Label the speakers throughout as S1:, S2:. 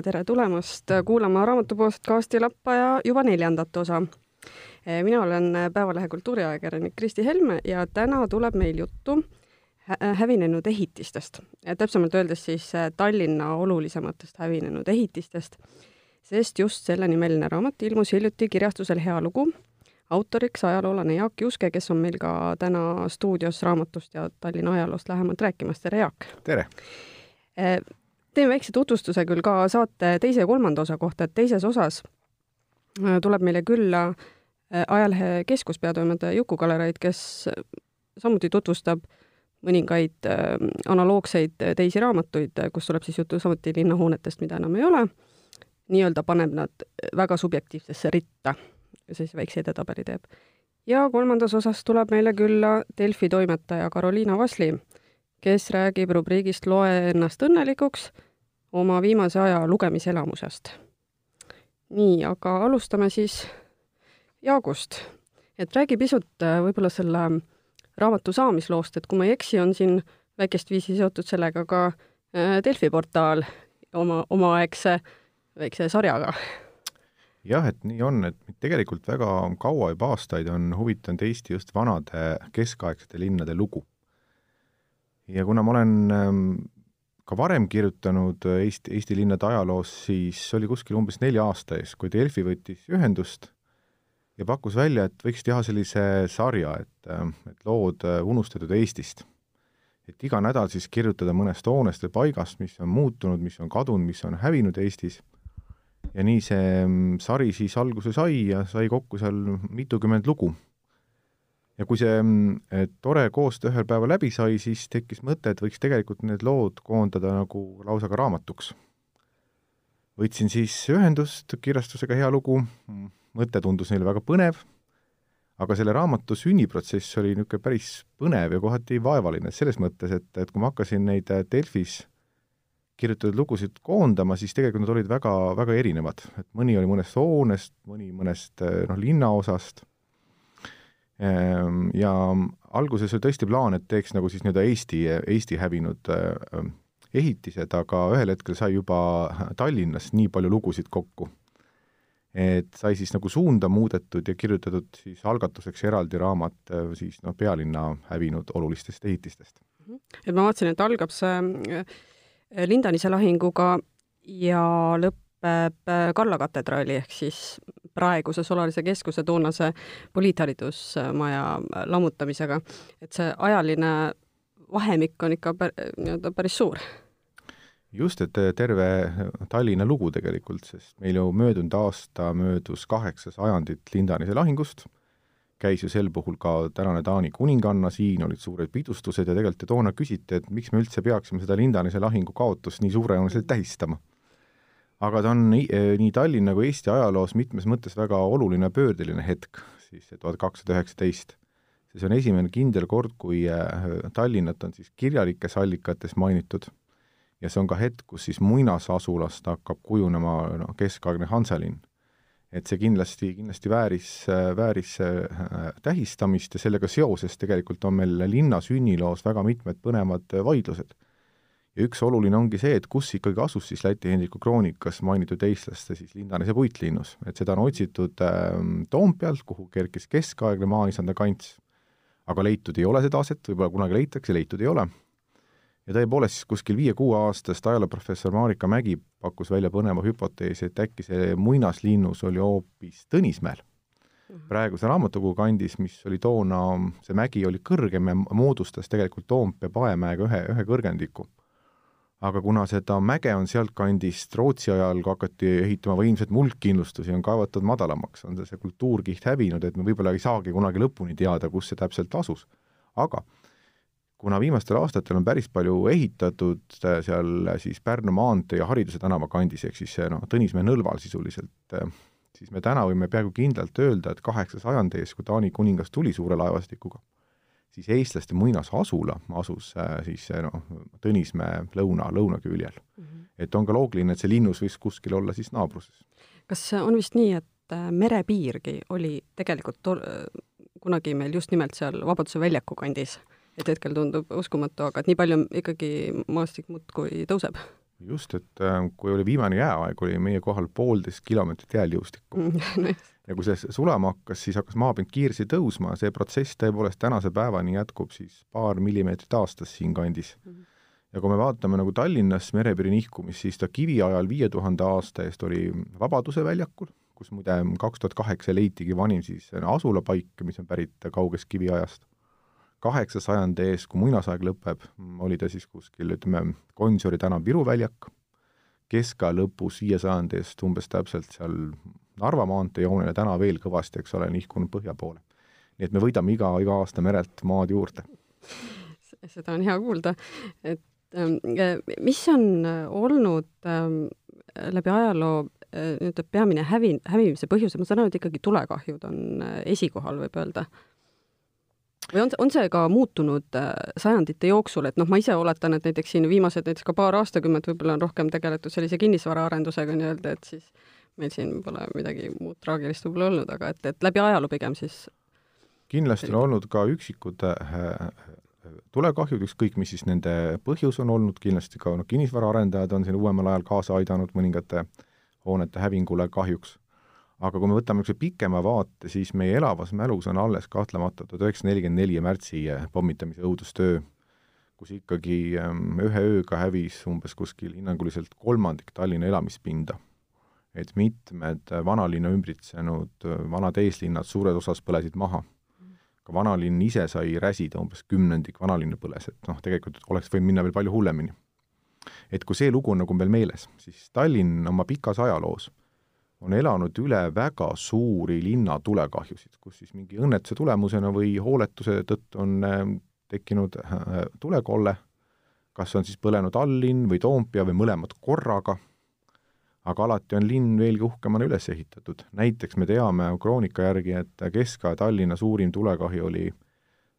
S1: ja tere tulemast kuulama raamatu podcasti Lappaja juba neljandat osa. mina olen Päevalehe kultuuriajakirjanik Kristi Helme ja täna tuleb meil juttu hävinenud ehitistest, täpsemalt öeldes siis Tallinna olulisematest hävinenud ehitistest, sest just sellenimeline raamat ilmus hiljuti kirjastusel Hea lugu autoriks ajaloolane Jaak Juske, kes on meil ka täna stuudios raamatust ja Tallinna ajaloost lähemalt rääkimas. tere, Jaak!
S2: tere!
S1: Teen väikse tutvustuse küll ka saate teise ja kolmanda osa kohta, et teises osas äh, tuleb meile külla äh, ajalehe keskuspeatoimetaja Juku Kalerait, kes samuti tutvustab mõningaid äh, analoogseid teisi raamatuid, kus tuleb siis juttu samuti linnahoonetest, mida enam ei ole, nii-öelda paneb nad väga subjektiivsesse ritta. Siis väikse edetabeli teeb. ja kolmandas osas tuleb meile külla Delfi toimetaja Karoliina Vasli, kes räägib rubriigist Loe ennast õnnelikuks oma viimase aja lugemiselamusest. nii, aga alustame siis Jaagust. et räägi pisut äh, võib-olla selle raamatu saamisloost, et kui ma ei eksi, on siin väikest viisi seotud sellega ka äh, Delfi portaal oma, omaaegse väikse sarjaga.
S2: jah, et nii on, et tegelikult väga kaua, juba aastaid on huvitanud Eesti just vanade keskaegsete linnade lugu ja kuna ma olen ähm, ka varem kirjutanud äh, Eesti, Eesti linnade ajaloos, siis oli kuskil umbes nelja aasta ees, kui Delfi võttis ühendust ja pakkus välja, et võiks teha sellise sarja, et, ähm, et lood äh, unustatud Eestist. et iga nädal siis kirjutada mõnest hoonest või paigast, mis on muutunud, mis on kadunud, mis on hävinud Eestis, ja nii see ähm, sari siis alguse sai ja sai kokku seal mitukümmend lugu ja kui see mm, tore koostöö ühel päeval läbi sai, siis tekkis mõte, et võiks tegelikult need lood koondada nagu lausa ka raamatuks. võtsin siis ühendust kirjastusega Hea lugu, mõte tundus neile väga põnev, aga selle raamatu sünniprotsess oli niisugune päris põnev ja kohati vaevaline selles mõttes, et, et kui ma hakkasin neid Delfis kirjutatud lugusid koondama, siis tegelikult nad olid väga, väga erinevad, et mõni oli mõnest hoonest, mõni mõnest noh, linnaosast ja alguses oli tõesti plaan, et teeks nagu siis nii-öelda Eesti, Eesti hävinud ehm, ehitised, aga ühel hetkel sai juba Tallinnas nii palju lugusid kokku, et sai siis nagu suunda muudetud ja kirjutatud siis algatuseks eraldi raamat ehm, siis noh, pealinna hävinud olulistest ehitistest.
S1: Mhm. et ma vaatasin, et algab see Lindanise lahinguga ja lõpeb Kalla katedraali ehk siis praeguse Solarise Keskuse toonase poliitharidusmaja lammutamisega. et see ajaline vahemik on ikka nii-öelda päris suur.
S2: just, et terve Tallinna lugu tegelikult, sest meil ju möödunud aasta möödus kaheksa sajandit Lindanise lahingust, käis ju sel puhul ka tänane Taani kuninganna siin, olid suured pidustused ja tegelikult ju toona küsiti, et miks me üldse peaksime seda Lindanise lahingu kaotust nii suurejooneliselt tähistama aga ta on nii, eh, nii Tallinna kui Eesti ajaloos mitmes mõttes väga oluline pöördeline hetk, siis tuhat kakssada üheksateist. see on esimene kindel kord, kui eh, Tallinnat on siis kirjalikes allikates mainitud ja see on ka hetk, kus siis muinasasulast hakkab kujunema noh, keskaegne Hanselinn. et see kindlasti, kindlasti vääris, vääris eh, tähistamist ja sellega seoses tegelikult on meil linna sünniloos väga mitmed põnevad vaidlused üks oluline ongi see, et kus ikkagi asus siis Läti Hendriku kroonikas mainitud eestlaste siis Lindanese puitlinnus, et seda on otsitud äh, Toompealt, kuhu kerkis keskaegne maaisanda kants, aga leitud ei ole seda aset, võib-olla kunagi leitakse, leitud ei ole. ja tõepoolest siis kuskil viie-kuue-aastast ajalooprofessor Marika Mägi pakkus välja põneva hüpoteesi, et äkki see muinaslinnus oli hoopis Tõnismäel mhm. praeguse raamatukogu kandis, mis oli toona, see mägi oli kõrgem ja moodustas tegelikult Toompea paemäega ühe, ühe kõrgendiku aga kuna seda mäge on sealtkandist Rootsi ajal, kui hakati ehitama võimsaid muldkindlustusi, on kaevatud madalamaks, on see kultuurkiht hävinud, et me võib-olla ei saagi kunagi lõpuni teada, kus see täpselt asus. aga kuna viimastel aastatel on päris palju ehitatud seal siis Pärnu maantee ja Hariduse tänava kandis, ehk siis noh, Tõnismäe nõlval sisuliselt, siis me täna võime peaaegu kindlalt öelda, et kaheksa sajandi ees, kui Taani kuningas tuli suure laevastikuga, siis eestlaste muinasasula asus äh, siis noh, Tõnismäe lõuna, lõunaküljel mm. -hmm. et on ka loogiline, et see linnus võiks kuskil olla siis naabruses.
S1: kas on vist nii, et äh, merepiirgi oli tegelikult tol-, kunagi meil just nimelt seal Vabaduse väljaku kandis, et hetkel tundub uskumatu, aga et nii palju ikkagi maastik muudkui tõuseb?
S2: just, et äh, kui oli viimane jääaeg, oli meie kohal poolteist kilomeetrit jääljõustikku
S1: mm.
S2: ja kui see sulama hakkas, siis hakkas maapind kiiresti tõusma, see protsess tõepoolest tänase päevani jätkub siis paar millimeetrit aastas siinkandis mm. -hmm. ja kui me vaatame nagu Tallinnas merepiiri nihkumist, siis ta kiviajal viie tuhande aasta eest oli Vabaduse väljakul, kus muide kaks tuhat kaheksa leitigi vanim siis asulapaik, mis on pärit kaugest kiviajast kaheksa sajandi ees, kui muinasaeg lõpeb, oli ta siis kuskil, ütleme, Gonsiori tänav Viru väljak, keskaja lõpus viie sajandi eest umbes täpselt seal Narva maantee joonele täna veel kõvasti, eks ole, nihkunud põhja poole. nii et me võidame iga, iga aasta merelt maad juurde.
S1: seda on hea kuulda, et ähm, mis on olnud ähm, läbi ajaloo äh, nii-öelda peamine hävi, hävimise põhjus, ma saan aru, et ikkagi tulekahjud on äh, esikohal, võib öelda või on, on see ka muutunud äh, sajandite jooksul, et noh, ma ise oletan, et näiteks siin viimased näiteks ka paar aastakümmet võib-olla on rohkem tegeletud sellise kinnisvaraarendusega nii-öelda, et siis meil siin pole midagi muud traagilist võib-olla olnud, aga et, et läbi ajaloo pigem siis
S2: kindlasti on olnud ka üksikud äh, äh, tulekahjud, ükskõik mis siis nende põhjus on olnud, kindlasti ka noh, kinnisvaraarendajad on siin uuemal ajal kaasa aidanud mõningate hoonete hävingule kahjuks. Aga kui me võtame niisuguse pikema vaate, siis meie elavas mälus on alles kahtlemata tuhat üheksasada nelikümmend neli märtsi äh, pommitamise õudustöö, kus ikkagi ähm, ühe ööga hävis umbes kuskil hinnanguliselt kolmandik Tallinna elamispinda. Et mitmed vanalinna ümbritsenud vanad eeslinnad suures osas põlesid maha. ka vanalinn ise sai räsida, umbes kümnendik vanalinna põles, et noh, tegelikult oleks võinud minna veel palju hullemini. et kui see lugu on nagu meil meeles, siis Tallinn oma pikas ajaloos on elanud üle väga suuri linnatulekahjusid, kus siis mingi õnnetuse tulemusena või hooletuse tõttu on äh, tekkinud äh, tulekolle, kas on siis põlenud alllinn või Toompea või mõlemad korraga, aga alati on linn veelgi uhkemana üles ehitatud. näiteks me teame kroonika järgi, et Kesk-Aja Tallinna suurim tulekahju oli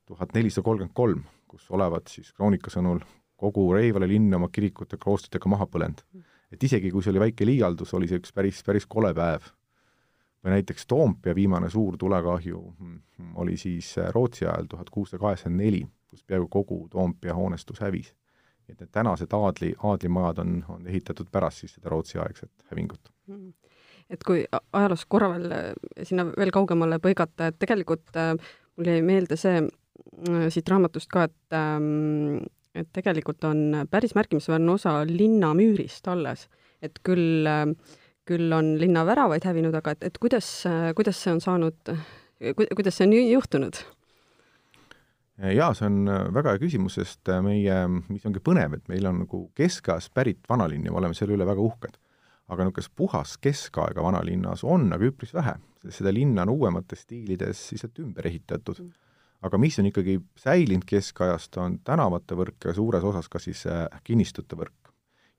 S2: tuhat nelisada kolmkümmend kolm, kus olevat siis kroonika sõnul kogu Reivale linn oma kirikute kloostritega maha põlenud et isegi kui see oli väike liialdus, oli see üks päris, päris kole päev. või näiteks Toompea viimane suur tulekahju mm, oli siis Rootsi ajal tuhat kuussada kaheksakümmend neli, kus peaaegu kogu Toompea hoonestus hävis. Et need tänased aadli, aadlimajad on, on ehitatud pärast siis seda Rootsi-aegset hävingut. Mm.
S1: Et kui ajaloos korra veel äh, sinna veel kaugemale põigata, et tegelikult äh, mul jäi meelde see äh, siit raamatust ka, et ähm, et tegelikult on päris märkimisväärne osa linnamüürist alles, et küll, küll on linnaväravaid hävinud, aga et, et kuidas, kuidas see on saanud, kuidas see on juhtunud?
S2: Jaa, see on väga hea küsimus, sest meie, mis ongi põnev, et meil on nagu keskajast pärit vanalinn ja me oleme selle üle väga uhked. aga niisugust puhast keskaega vanalinnas on aga üpris vähe, sest seda linna on uuemates stiilides lihtsalt ümber ehitatud mm aga mis on ikkagi säilinud keskajast, on tänavate võrk ja suures osas ka siis äh, kinnistute võrk.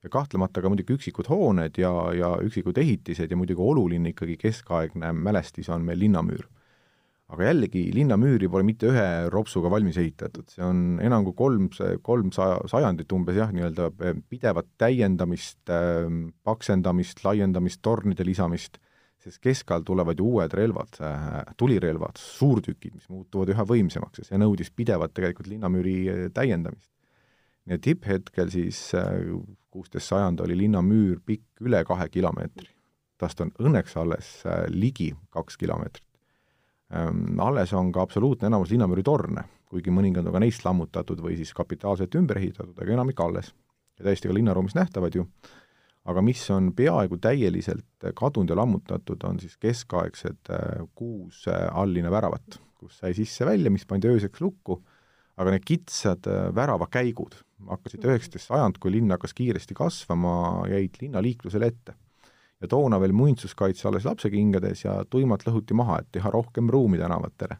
S2: ja kahtlemata ka muidugi üksikud hooned ja, ja üksikud ehitised ja muidugi oluline ikkagi keskaegne mälestis on meil linnamüür. Aga jällegi, linnamüüri pole mitte ühe ropsuga valmis ehitatud, see on enam kui kolm, kolm saja, sajandit umbes jah, nii-öelda pidevat täiendamist, ähm, paksendamist, laiendamist, tornide lisamist sest keskajal tulevad ju uued relvad, äh, tulirelvad, suurtükid, mis muutuvad üha võimsamaks ja see nõudis pidevat tegelikult linnamüüri äh, täiendamist. et tipphetkel siis kuusteist sajand oli linnamüür pikk üle kahe kilomeetri. tast on õnneks alles ligi kaks kilomeetrit. Ähm, alles on ka absoluutne enamus linnamüüri torne, kuigi mõningad on ka neist lammutatud või siis kapitaalselt ümber ehitatud, aga enamik alles. ja täiesti ka linnaruumis nähtavad ju aga mis on peaaegu täielikult kadunud ja lammutatud, on siis keskaegsed äh, kuus äh, alllinna väravat, kus sai sisse-välja, mis pandi ööseks lukku, aga need kitsad äh, väravakäigud hakkasid üheksateist sajand, kui linn hakkas kiiresti kasvama, jäid linnaliiklusele ette. Ja toona veel muinsuskaitse alles lapsekingades ja tuimalt lõhuti maha, et teha rohkem ruumi tänavatele.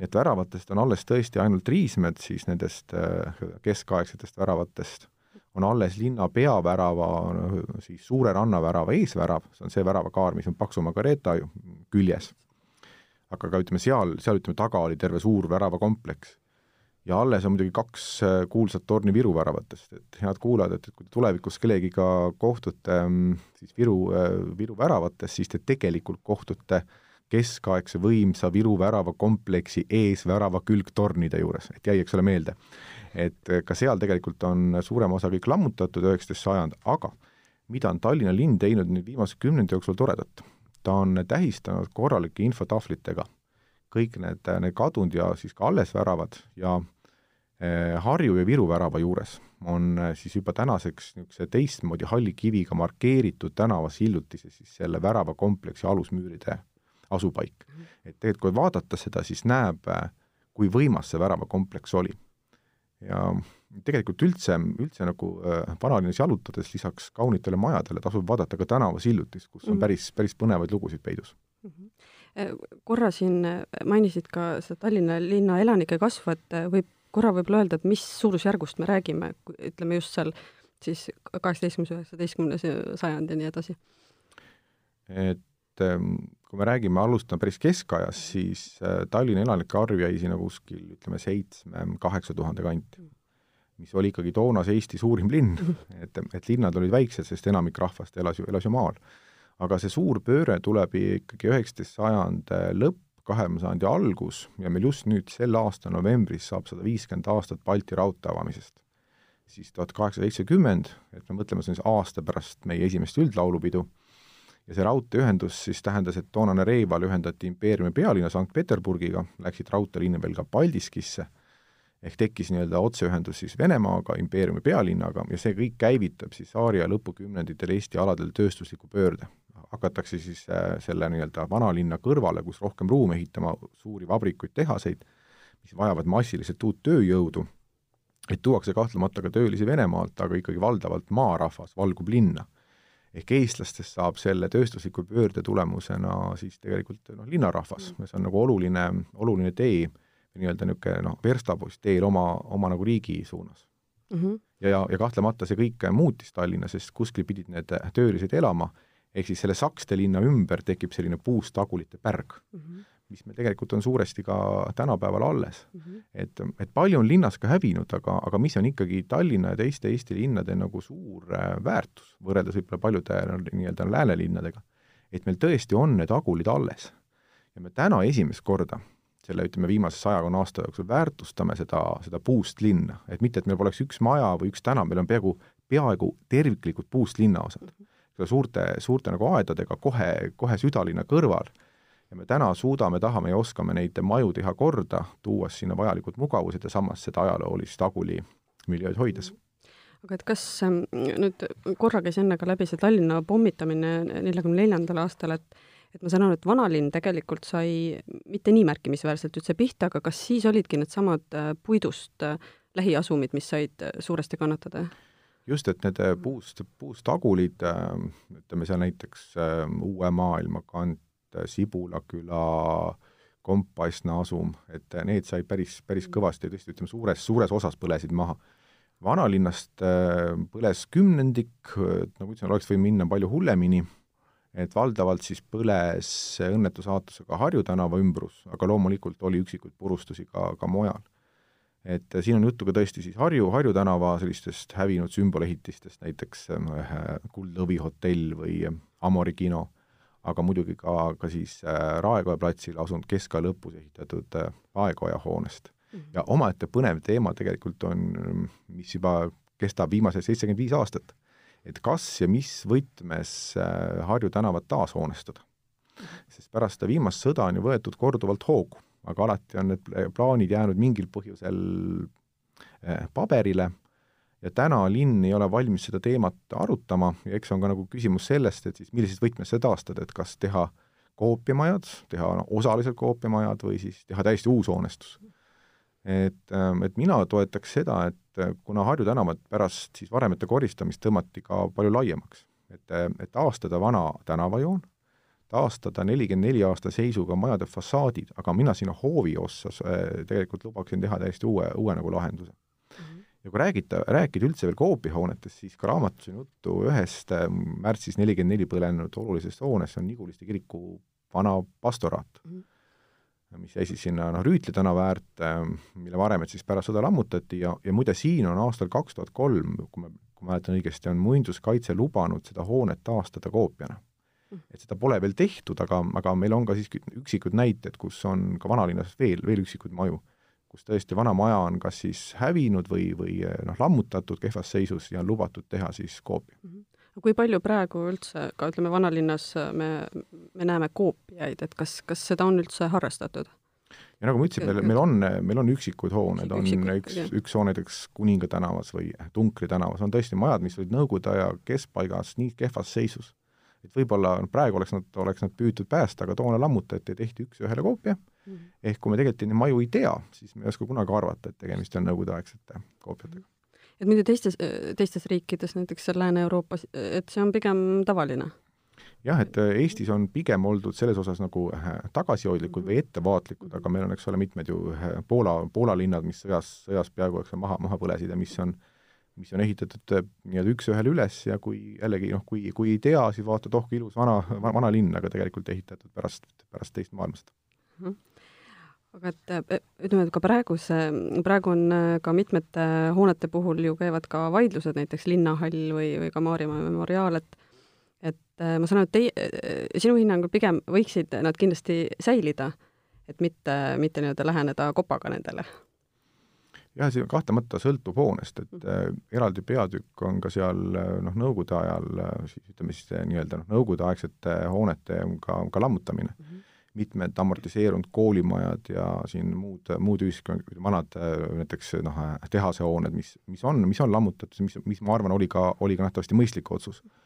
S2: nii et väravatest on alles tõesti ainult riismed siis nendest keskaegsetest väravatest on alles linna peavärava, siis suure rannavärava eesvärav, see on see väravakaar, mis on paksu Margareeta küljes. aga ka ütleme seal, seal ütleme taga oli terve suur väravakompleks. Ja alles on muidugi kaks äh, kuulsat torni Viru väravatest, et head kuulajad, et, et kui te tulevikus kellegiga kohtute mm, siis Viru, äh, Viru väravates, siis te tegelikult kohtute keskaegse võimsa Viru väravakompleksi ees värava külgtornide juures, et jäi, eks ole, meelde et ka seal tegelikult on suurem osa kõik lammutatud, üheksateist sajand, aga mida on Tallinna linn teinud nüüd viimase kümnendi jooksul toredat? ta on tähistanud korralike infotahvlitega kõik need, need kadunud ja siis ka alles väravad ja eh, Harju ja Viru värava juures on eh, siis juba tänaseks niisuguse teistmoodi halli kiviga markeeritud tänavasillutise siis selle väravakompleksi alusmüüride asupaik. Mhm. et tegelikult kui vaadata seda, siis näeb, eh, kui võimas see väravakompleks oli. ja tegelikult üldse, üldse nagu vanalinnas jalutades lisaks kaunitele majadele tasub vaadata ka tänavasillutist, kus on -hmm. päris, päris põnevaid lugusid peidus. -hmm.
S1: korra siin mainisid ka seda Tallinna linna elanike kasvu, et võib, korra võib-olla öelda, et mis suurusjärgust me räägime, ütleme just seal siis kaheksateistkümnes, üheksateistkümnes sajand ja nii edasi?
S2: et ähm, kui me räägime, alustame päris keskajas, siis Tallinna elanike arv jäi sinna kuskil ütleme seitsme, kaheksa tuhande kanti mis oli ikkagi toonase Eesti suurim linn, et, et linnad olid väiksed, sest enamik rahvast elas ju, elas ju maal. aga see suur pööre tuleb ikkagi üheksateist sajand lõpp, kahekümne sajandi algus ja meil just nüüd selle aasta novembris saab sada viiskümmend aastat Balti raudtee avamisest. siis tuhat kaheksasada seitsekümmend, et me mõtleme, see on siis aasta pärast meie esimest üldlaulupidu, ja see raudteeühendus siis tähendas, et toonane Reval ühendati impeeriumi pealinna Sankt-Peterburgiga, läksid raudteeliine veel ka Paldiskisse ehk tekkis nii-öelda otseühendus siis Venemaaga, impeeriumi pealinnaga, ja see kõik käivitab siis tsaari ja lõpukümnenditel Eesti aladel tööstusliku pöörde. Hakatakse siis äh, selle nii-öelda vanalinna kõrvale, kus rohkem ruume ehitama, suuri vabrikuid, tehaseid, mis vajavad massiliselt uut tööjõudu, et tuuakse kahtlemata ka töölisi Venemaalt, aga ikkagi valdavalt maarahvas valgub linna. ehk eestlastest saab selle tööstusliku pöörde tulemusena siis tegelikult noh, linnarahvas, see on nagu oluline, oluline tee nii-öelda niisugune noh, verstapost teel oma, oma nagu riigi suunas mm. -hmm. ja, ja, ja kahtlemata see kõik muutis Tallinna, sest kuskil pidid need töölised elama, ehk siis selle Sakste linna ümber tekib selline puust tagulite pärg mm, -hmm. mis meil tegelikult on suuresti ka tänapäeval alles mm. -hmm. et, et palju on linnas ka hävinud, aga, aga mis on ikkagi Tallinna ja teiste Eesti linnade nagu suur äh, väärtus, võrreldes võib-olla paljude nii-öelda läänelinnadega, et meil tõesti on need agulid alles. ja me täna esimest korda selle, ütleme, viimase sajakonna aasta jooksul väärtustame seda, seda puust linna, et mitte, et meil poleks üks maja või üks tänav, meil on peaaegu, peaaegu terviklikud puust linnaosad mm. -hmm. Suurte, suurte nagu aedadega kohe, kohe südalinna kõrval ja me täna suudame, tahame ja oskame neid maju teha korda, tuues sinna vajalikud mugavused ja samas seda ajaloolist aguli miljööd hoides
S1: aga et kas ähm, nüüd korra käis enne ka läbi see Tallinna pommitamine neljakümne neljandal aastal, et et ma saan aru, et vanalinn tegelikult sai mitte nii märkimisväärselt üldse pihta, aga kas siis olidki needsamad äh, puidust äh, lähiasumid, mis said äh, suuresti kannatada?
S2: Just, et need puust, puustagulid, ütleme seal näiteks Uue Maailma kant, Sibula küla, Kompassna asum, et need said päris, päris mm. kõvasti tõesti, ütleme suures, suures osas põlesid maha. vanalinnast põles kümnendik, nagu ütlesin, oleks võinud minna palju hullemini et valdavalt siis põles õnnetusaatusega Harju tänava ümbrus, aga loomulikult oli üksikuid purustusi ka, ka mujal. Et siin on juttu ka tõesti siis Harju, Harju tänava sellistest hävinud sümbolehitistest, näiteks äh, Kuldõvi hotell või Amori kino, aga muidugi ka, ka siis äh, Raekoja platsil asunud keskaja lõpus ehitatud äh, Aegoja hoonest mm. -hmm. ja omaette põnev teema tegelikult on, mis juba kestab viimased seitsekümmend viis aastat et kas ja mis võtmes äh, Harju tänavat taashoonestada. sest pärast seda viimast sõda on ju võetud korduvalt hoogu, aga alati on need plaanid jäänud mingil põhjusel äh, paberile. Ja täna linn ei ole valmis seda teemat arutama. Ja eks on ka nagu küsimus sellest, et siis millises võtmes seda taastada, et kas teha koopiamajad, teha no, osaliselt koopiamajad või siis teha täiesti uus hoonestus. Et, ähm, et mina toetaks seda, et äh, kuna Harju tänavad pärast siis varemete koristamist tõmmati ka palju laiemaks, et, et taastada vana tänavajoon, taastada nelikümmend neli aasta seisuga majade fassaadid, aga mina sinna hoovi ossa äh, tegelikult lubaksin teha täiesti uue, uue nagu lahenduse mm. -hmm. ja kui räägita, rääkida üldse veel koopihoonetest, siis ka raamatus on juttu ühest märtsis nelikümmend neli põlenud olulisest hoonest, see on Niguliste kiriku vana pastoraat mm. -hmm mis jäi siis sinna noh, Rüütli tänava äärde, mille varemed siis pärast sõda lammutati ja, ja muide, siin on aastal kaks tuhat kolm, kui ma, kui ma mäletan õigesti, on muinsuskaitse lubanud seda hoonet taastada koopiana. Et seda pole veel tehtud, aga, aga meil on ka siiski üksikud näited, kus on ka vanalinnas veel, veel üksikuid maju, kus tõesti vana maja on kas siis hävinud või, või noh, lammutatud kehvas seisus ja on lubatud teha siis koopia mm. -hmm
S1: kui palju praegu üldse ka ütleme, vanalinnas me, me näeme koopiaid, et kas, kas seda on üldse harrastatud?
S2: ja nagu ma ütlesin, meil, meil on, meil on üksikuid hooneid, on üksikud, üks, üks hoone näiteks Kuninga tänavas või Tunkri tänavas, on tõesti majad, mis olid Nõukogude aja keskpaigas nii kehvas seisus, et võib-olla praegu oleks nad, oleks nad püütud päästa, aga toona lammutati ja tehti üks-ühele koopia mm. -hmm. ehk kui me tegelikult neid maju ei tea, siis me ei oska kunagi arvata, et tegemist on nõukogudeaegsete koopiatega.
S1: et muidu teistes, teistes riikides, näiteks Lääne-Euroopas, et see on pigem tavaline?
S2: jah, et Eestis on pigem oldud selles osas nagu äh, tagasihoidlikud või ettevaatlikud, aga meil on, eks ole, mitmed ju äh, Poola, Poola linnad, mis sõjas, sõjas peaaegu, eks ole, maha, maha põlesid ja mis on mis on ehitatud äh, nii-öelda üks-ühele üles ja kui jällegi noh, kui, kui ei tea, siis vaatad, oh kui ilus vana, vana linn, aga tegelikult ehitatud pärast, pärast teist maailmasõda mm. -hmm
S1: aga et äh, ütleme, et ka praeguse, praegu on äh, ka mitmete hoonete puhul ju käivad ka vaidlused, näiteks Linnahall või, või ka Maarjamaa memoriaal, et et ma saan aru, et teie, sinu hinnangul pigem võiksid nad kindlasti säilida, et mitte, mitte nii-öelda läheneda kopaga nendele
S2: jah, see kahtlemata sõltub hoonest, et äh, eraldi peatükk on ka seal äh, noh, nõukogude ajal äh, siis ütleme siis nii-öelda noh, nõukogudeaegsete hoonete ka, ka lammutamine mm. -hmm. mitmed amortiseerunud koolimajad ja siin muud, muud ühiskond, vanad näiteks noh, tehasehooned, mis, mis on, mis on lammutatud, mis, mis ma arvan, oli ka, oli ka nähtavasti mõistlik otsus mm.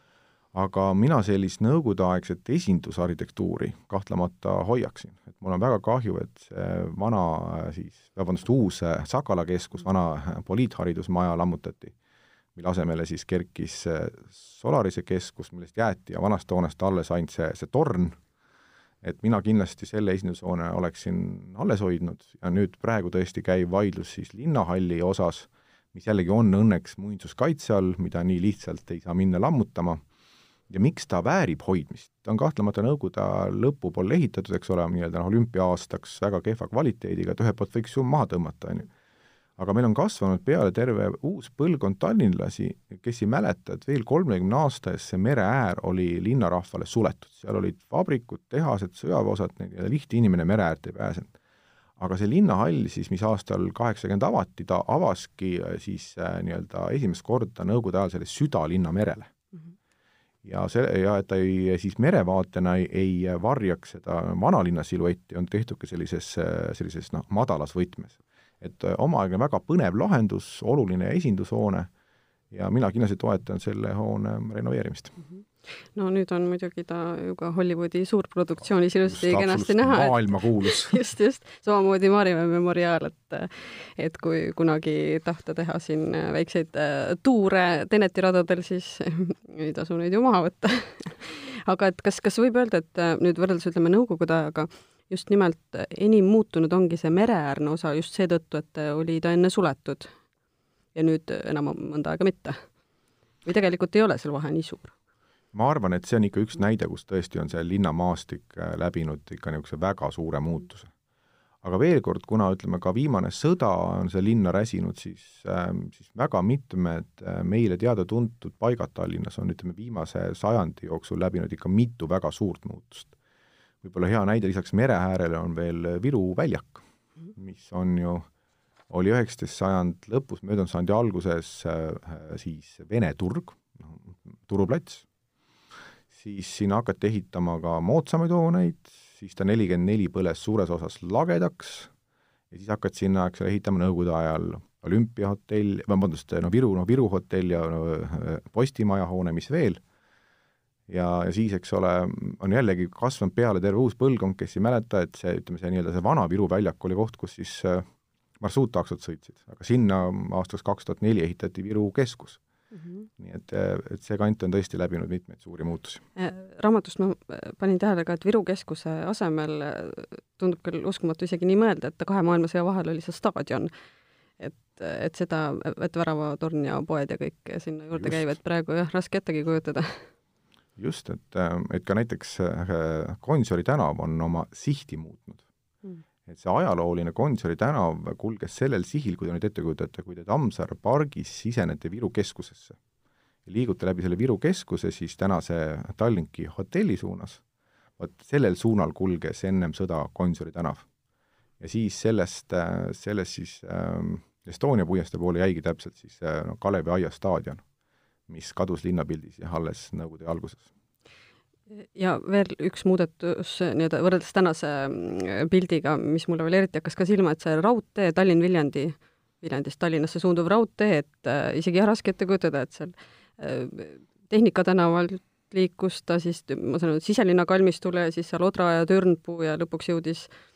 S2: Aga mina sellist nõukogudeaegset esindusarhitektuuri kahtlemata hoiaksin, et mul on väga kahju, et see vana siis, vabandust, uus Sakala keskus, vana poliitharidusmaja lammutati, mille asemele siis kerkis Solarise keskus, millest jäeti ja vanast hoonest alles ainult see, see torn, et mina kindlasti selle esindushoone oleksin alles hoidnud ja nüüd praegu tõesti käib vaidlus siis linnahalli osas, mis jällegi on õnneks muinsuskaitse all, mida nii lihtsalt ei saa minna lammutama ja miks ta väärib hoidmist, ta on kahtlemata Nõukogude lõpu poole ehitatud, eks ole, nii-öelda noh, olümpia-aastaks väga kehva kvaliteediga, et ühelt poolt võiks ju maha tõmmata, on ju. aga meil on kasvanud peale terve uus põlvkond tallinlasi, kes ei mäleta, et veel kolmekümne aasta eest see mere äär oli linnarahvale suletud, seal olid vabrikud, tehased, sõjaväeosad, nii-öelda lihtne inimene mere äärt ei pääsenud. Aga see linnahall siis, mis aastal kaheksakümmend avati, ta avaski äh, siis äh, nii-öelda esimest korda Nõukogude ajal selle südalinna merele ja see, ja et ta ei, siis merevaatena ei, ei varjaks seda vanalinna siluetti, on tehtud ka sellises, sellises noh, madalas võtmes. et omaaegne väga põnev lahendus, oluline esindushoone ja mina kindlasti toetan selle hoone renoveerimist. Mm. -hmm
S1: no nüüd on muidugi ta ju ka Hollywoodi suurproduktsioonis ilusti kenasti näha.
S2: maailmakuulus
S1: just, just, samamoodi Maarjamäe memoriaal, et et kui kunagi tahta teha siin väikseid äh, tuure Teneti radadel, siis ei tasu neid ju maha võtta. Aga et kas, kas võib öelda, et äh, nüüd võrreldes ütleme Nõukogude ajaga just nimelt enim muutunud ongi see mereäärne osa just seetõttu, et oli ta enne suletud ja nüüd enam mõnda aega mitte? või tegelikult ei ole seal vahe nii suur?
S2: ma arvan, et see on ikka üks näide, kus tõesti on see linnamaastik äh, läbinud ikka niisuguse väga suure muutuse. aga veel kord, kuna ütleme, ka viimane sõda on see linna räsinud, siis äh,, siis väga mitmed äh, meile teada-tuntud paigad Tallinnas on, ütleme, viimase sajandi jooksul läbinud ikka mitu väga suurt muutust. võib-olla hea näide lisaks mere äärele on veel Viru väljak, mis on ju oli üheksateist sajand lõpus, möödunud sajandi alguses äh, siis Vene turg, noh, turuplats. Siis sinna hakati ehitama ka moodsamaid hooneid, siis ta nelikümmend neli põles suures osas lagedaks ja siis hakati sinna, eks ole, ehitama Nõukogude ajal olümpiahotell, vabandust, no Viru, no Viru hotell ja no, Postimaja hoone, mis veel, ja, ja siis, eks ole, on jällegi kasvanud peale terve uus põlvkond, kes ei mäleta, et see, ütleme, see nii-öelda see vana Viru väljak oli koht, kus siis äh, marsruuttaksod sõitsid, aga sinna aastaks kaks tuhat neli ehitati Viru keskus mm. -hmm. nii et, et see kant on tõesti läbinud mitmeid suuri muutusi.
S1: Äh, raamatust ma äh, panin tähele ka, et Viru keskuse asemel äh, tundub küll uskumatu isegi nii mõelda, et kahe maailmasõja vahel oli see staadion. et, et seda, et väravatorn ja poed ja kõik sinna juurde käib, et praegu jah, raske ettegi kujutada
S2: just, et, et ka näiteks Gonsiori tänav on oma sihti muutnud et see ajalooline Gonsiori tänav kulges sellel sihil, kui te nüüd ette kujutate, kui te Tammsaare pargis sisenete Viru keskusesse. Liigute läbi selle Viru keskuse siis tänase Tallinki hotelli suunas, vot sellel suunal kulges ennem sõda Gonsiori tänav. ja siis sellest, sellest siis äh, Estonia puiestee poole jäigi täpselt siis no Kalevi aia staadion, mis kadus linnapildis jah, alles Nõukogude alguses
S1: ja veel üks muudatus nii-öelda võrreldes tänase mm, pildiga, mis mulle veel eriti hakkas ka silma, et see raudtee Tallinn-Viljandi, Viljandist Tallinnasse suunduv raudtee, et äh, isegi jah, raske ette kujutada, et seal äh, Tehnika tänavalt liikus ta siis, ma saan aru, siselinna kalmistule ja siis seal Odra ja Törnpuu ja lõpuks jõudis äh,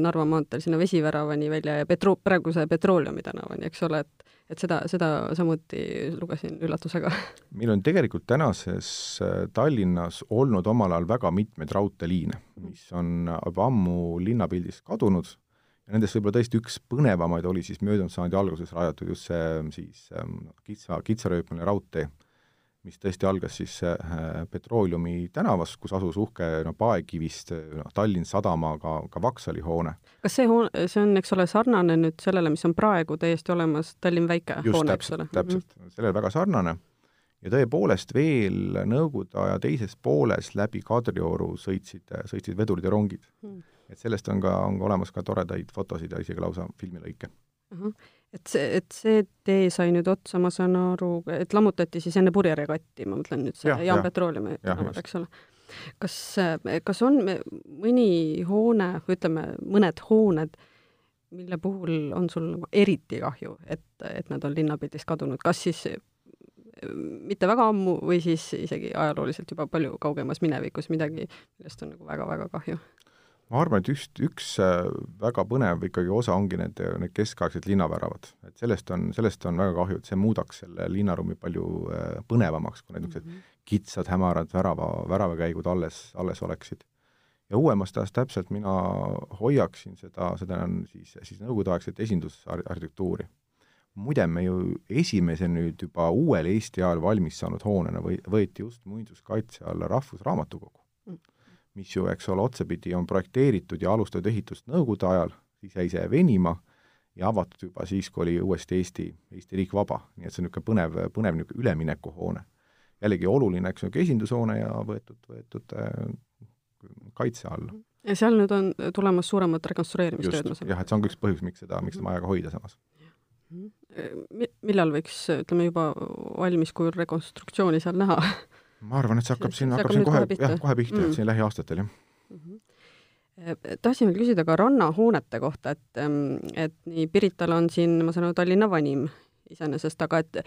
S1: Narva maanteel sinna Vesiväravani välja ja petro-, praeguse Petrooleumi tänavani, eks ole, et et seda, seda samuti lugesin üllatusega.
S2: meil on tegelikult tänases äh, Tallinnas olnud omal ajal väga mitmeid raudteeliine, mis on juba ammu linnapildist kadunud ja nendest võib-olla tõesti üks põnevamaid oli siis möödunud sajandi alguses rajatud just see siis ähm, kitsa, kitsarööpmeline raudtee mis tõesti algas siis äh, Petrooleumi tänavas, kus asus uhke no paekivist no, Tallinn Sadama ka, ka Vaksali hoone.
S1: kas see hoone, see on, eks ole, sarnane nüüd sellele, mis on praegu täiesti olemas Tallinn väike
S2: Just,
S1: hoone,
S2: eks ole? täpselt mm, -hmm. sellele väga sarnane ja tõepoolest veel Nõukogude aja teises pooles läbi Kadrioru sõitsid, sõitsid vedurid ja rongid mm. -hmm. et sellest on ka, on ka olemas ka toredaid fotosid ja isegi lausa filmilõike
S1: et see, et see tee sai nüüd otsa, ma saan aru, et lammutati siis enne purjeregatti, ma mõtlen nüüd see ja, Jaan Petrooleumi tänavad, eks ole. kas, kas on mõni hoone, ütleme, mõned hooned, mille puhul on sul nagu eriti kahju, et, et nad on linnapildist kadunud, kas siis mitte väga ammu või siis isegi ajalooliselt juba palju kaugemas minevikus midagi, millest on nagu väga-väga kahju?
S2: Ma arvan, et just üks äh, väga põnev ikkagi osa ongi need, need keskaegsed linnaväravad. et sellest on, sellest on väga kahju, et see muudaks selle linnaruumi palju äh, põnevamaks, kui need niisugused mm -hmm. kitsad hämarad värava, väravakäigud alles, alles oleksid. ja uuemast ajast täpselt mina hoiaksin seda, seda on siis, siis nõukogudeaegset esindusarhitektuuri. muide, me ju esimese nüüd juba uuel Eesti ajal valmis saanud hoonena või võeti just muinsuskaitse alla Rahvusraamatukogu mis ju, eks ole, otsapidi on projekteeritud ja alustatud ehitust Nõukogude ajal, siis jäi see venima ja avatud juba siis, kui oli uuesti Eesti, Eesti riik vaba. nii et see on niisugune põnev, põnev niisugune üleminekuhoone. jällegi oluline, eks niisugune esindushoone ja võetud, võetud äh, kaitse alla.
S1: ja seal nüüd on tulemas suuremad rekonstrueerimistööd, ma
S2: saan jah, et see on ka üks põhjus, miks seda, miks seda maja ka hoida samas.
S1: millal võiks, ütleme juba valmis kujul rekonstruktsiooni seal näha
S2: ma arvan, et see hakkab siin, hakkab siin kohe, jah, kohe pihta mm., et siin lähiaastatel, jah mm. -hmm
S1: tahtsin veel küsida ka rannahoonete kohta, et, ähm, et nii Pirital on siin, ma saan aru, Tallinna vanim iseenesest, aga et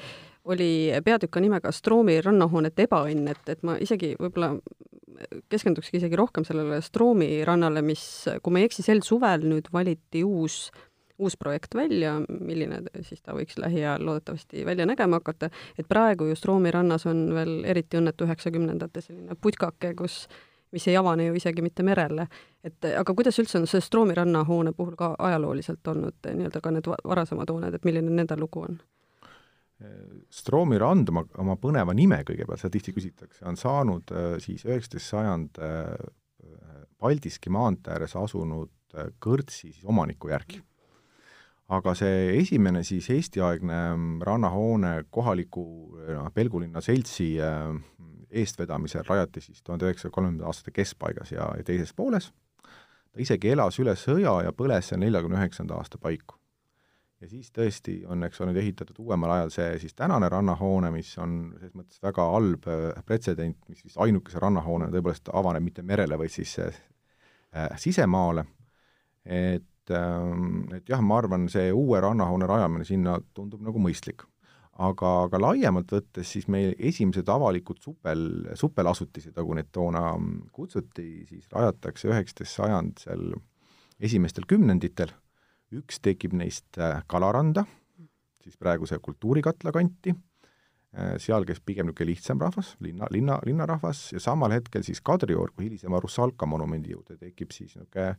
S1: oli peatükk nimega Stroomi rannahoonete ebaõnn, et, et ma isegi võib-olla keskendukski isegi rohkem sellele Stroomi rannale, mis, kui ma ei eksi, sel suvel nüüd valiti uus äh, uus projekt välja, milline siis ta võiks lähiajal loodetavasti välja nägema hakata, et praegu just Roomi rannas on veel eriti õnnetu üheksakümnendate selline putkake, kus mis ei avane ju isegi mitte merele. et aga kuidas üldse on see Stroomi rannahoone puhul ka ajalooliselt olnud nii-öelda ka need varasemad hooned, et milline nende lugu on?
S2: Stroomi rand oma, oma põneva nime kõigepealt, seda tihti küsitakse, on saanud äh, siis üheksateist sajand äh, Paldiski maantee ääres asunud äh, kõrtsi siis omaniku järgi aga see esimene siis Eesti-aegne mm, rannahoone kohaliku noh, Pelgulinna seltsi äh, eestvedamisel rajati siis tuhande üheksasaja kolmekümnenda aastate keskpaigas ja, ja teises pooles. ta isegi elas üle sõja ja põles seal neljakümne üheksanda aasta paiku. ja siis tõesti on, eks ole, nüüd ehitatud uuemal ajal see siis tänane rannahoone, mis on selles mõttes väga halb äh, pretsedent, mis siis ainukese rannahoonena tõepoolest avaneb mitte merele, vaid siis äh, sisemaale, et Ähm, et jah, ma arvan, see uue rannahoone rajamine sinna tundub nagu mõistlik. aga, aga laiemalt võttes siis meil esimesed avalikud supel, supelasutised, nagu neid toona kutsuti, siis rajatakse üheksateist sajand seal esimestel kümnenditel, üks tekib neist äh, Kalaranda, siis praeguse Kultuurikatla kanti, äh, seal käis pigem niisugune lihtsam rahvas, linna, linna, linnarahvas, ja samal hetkel siis Kadrioru hilisema Russalka monumendi juurde tekib siis niisugune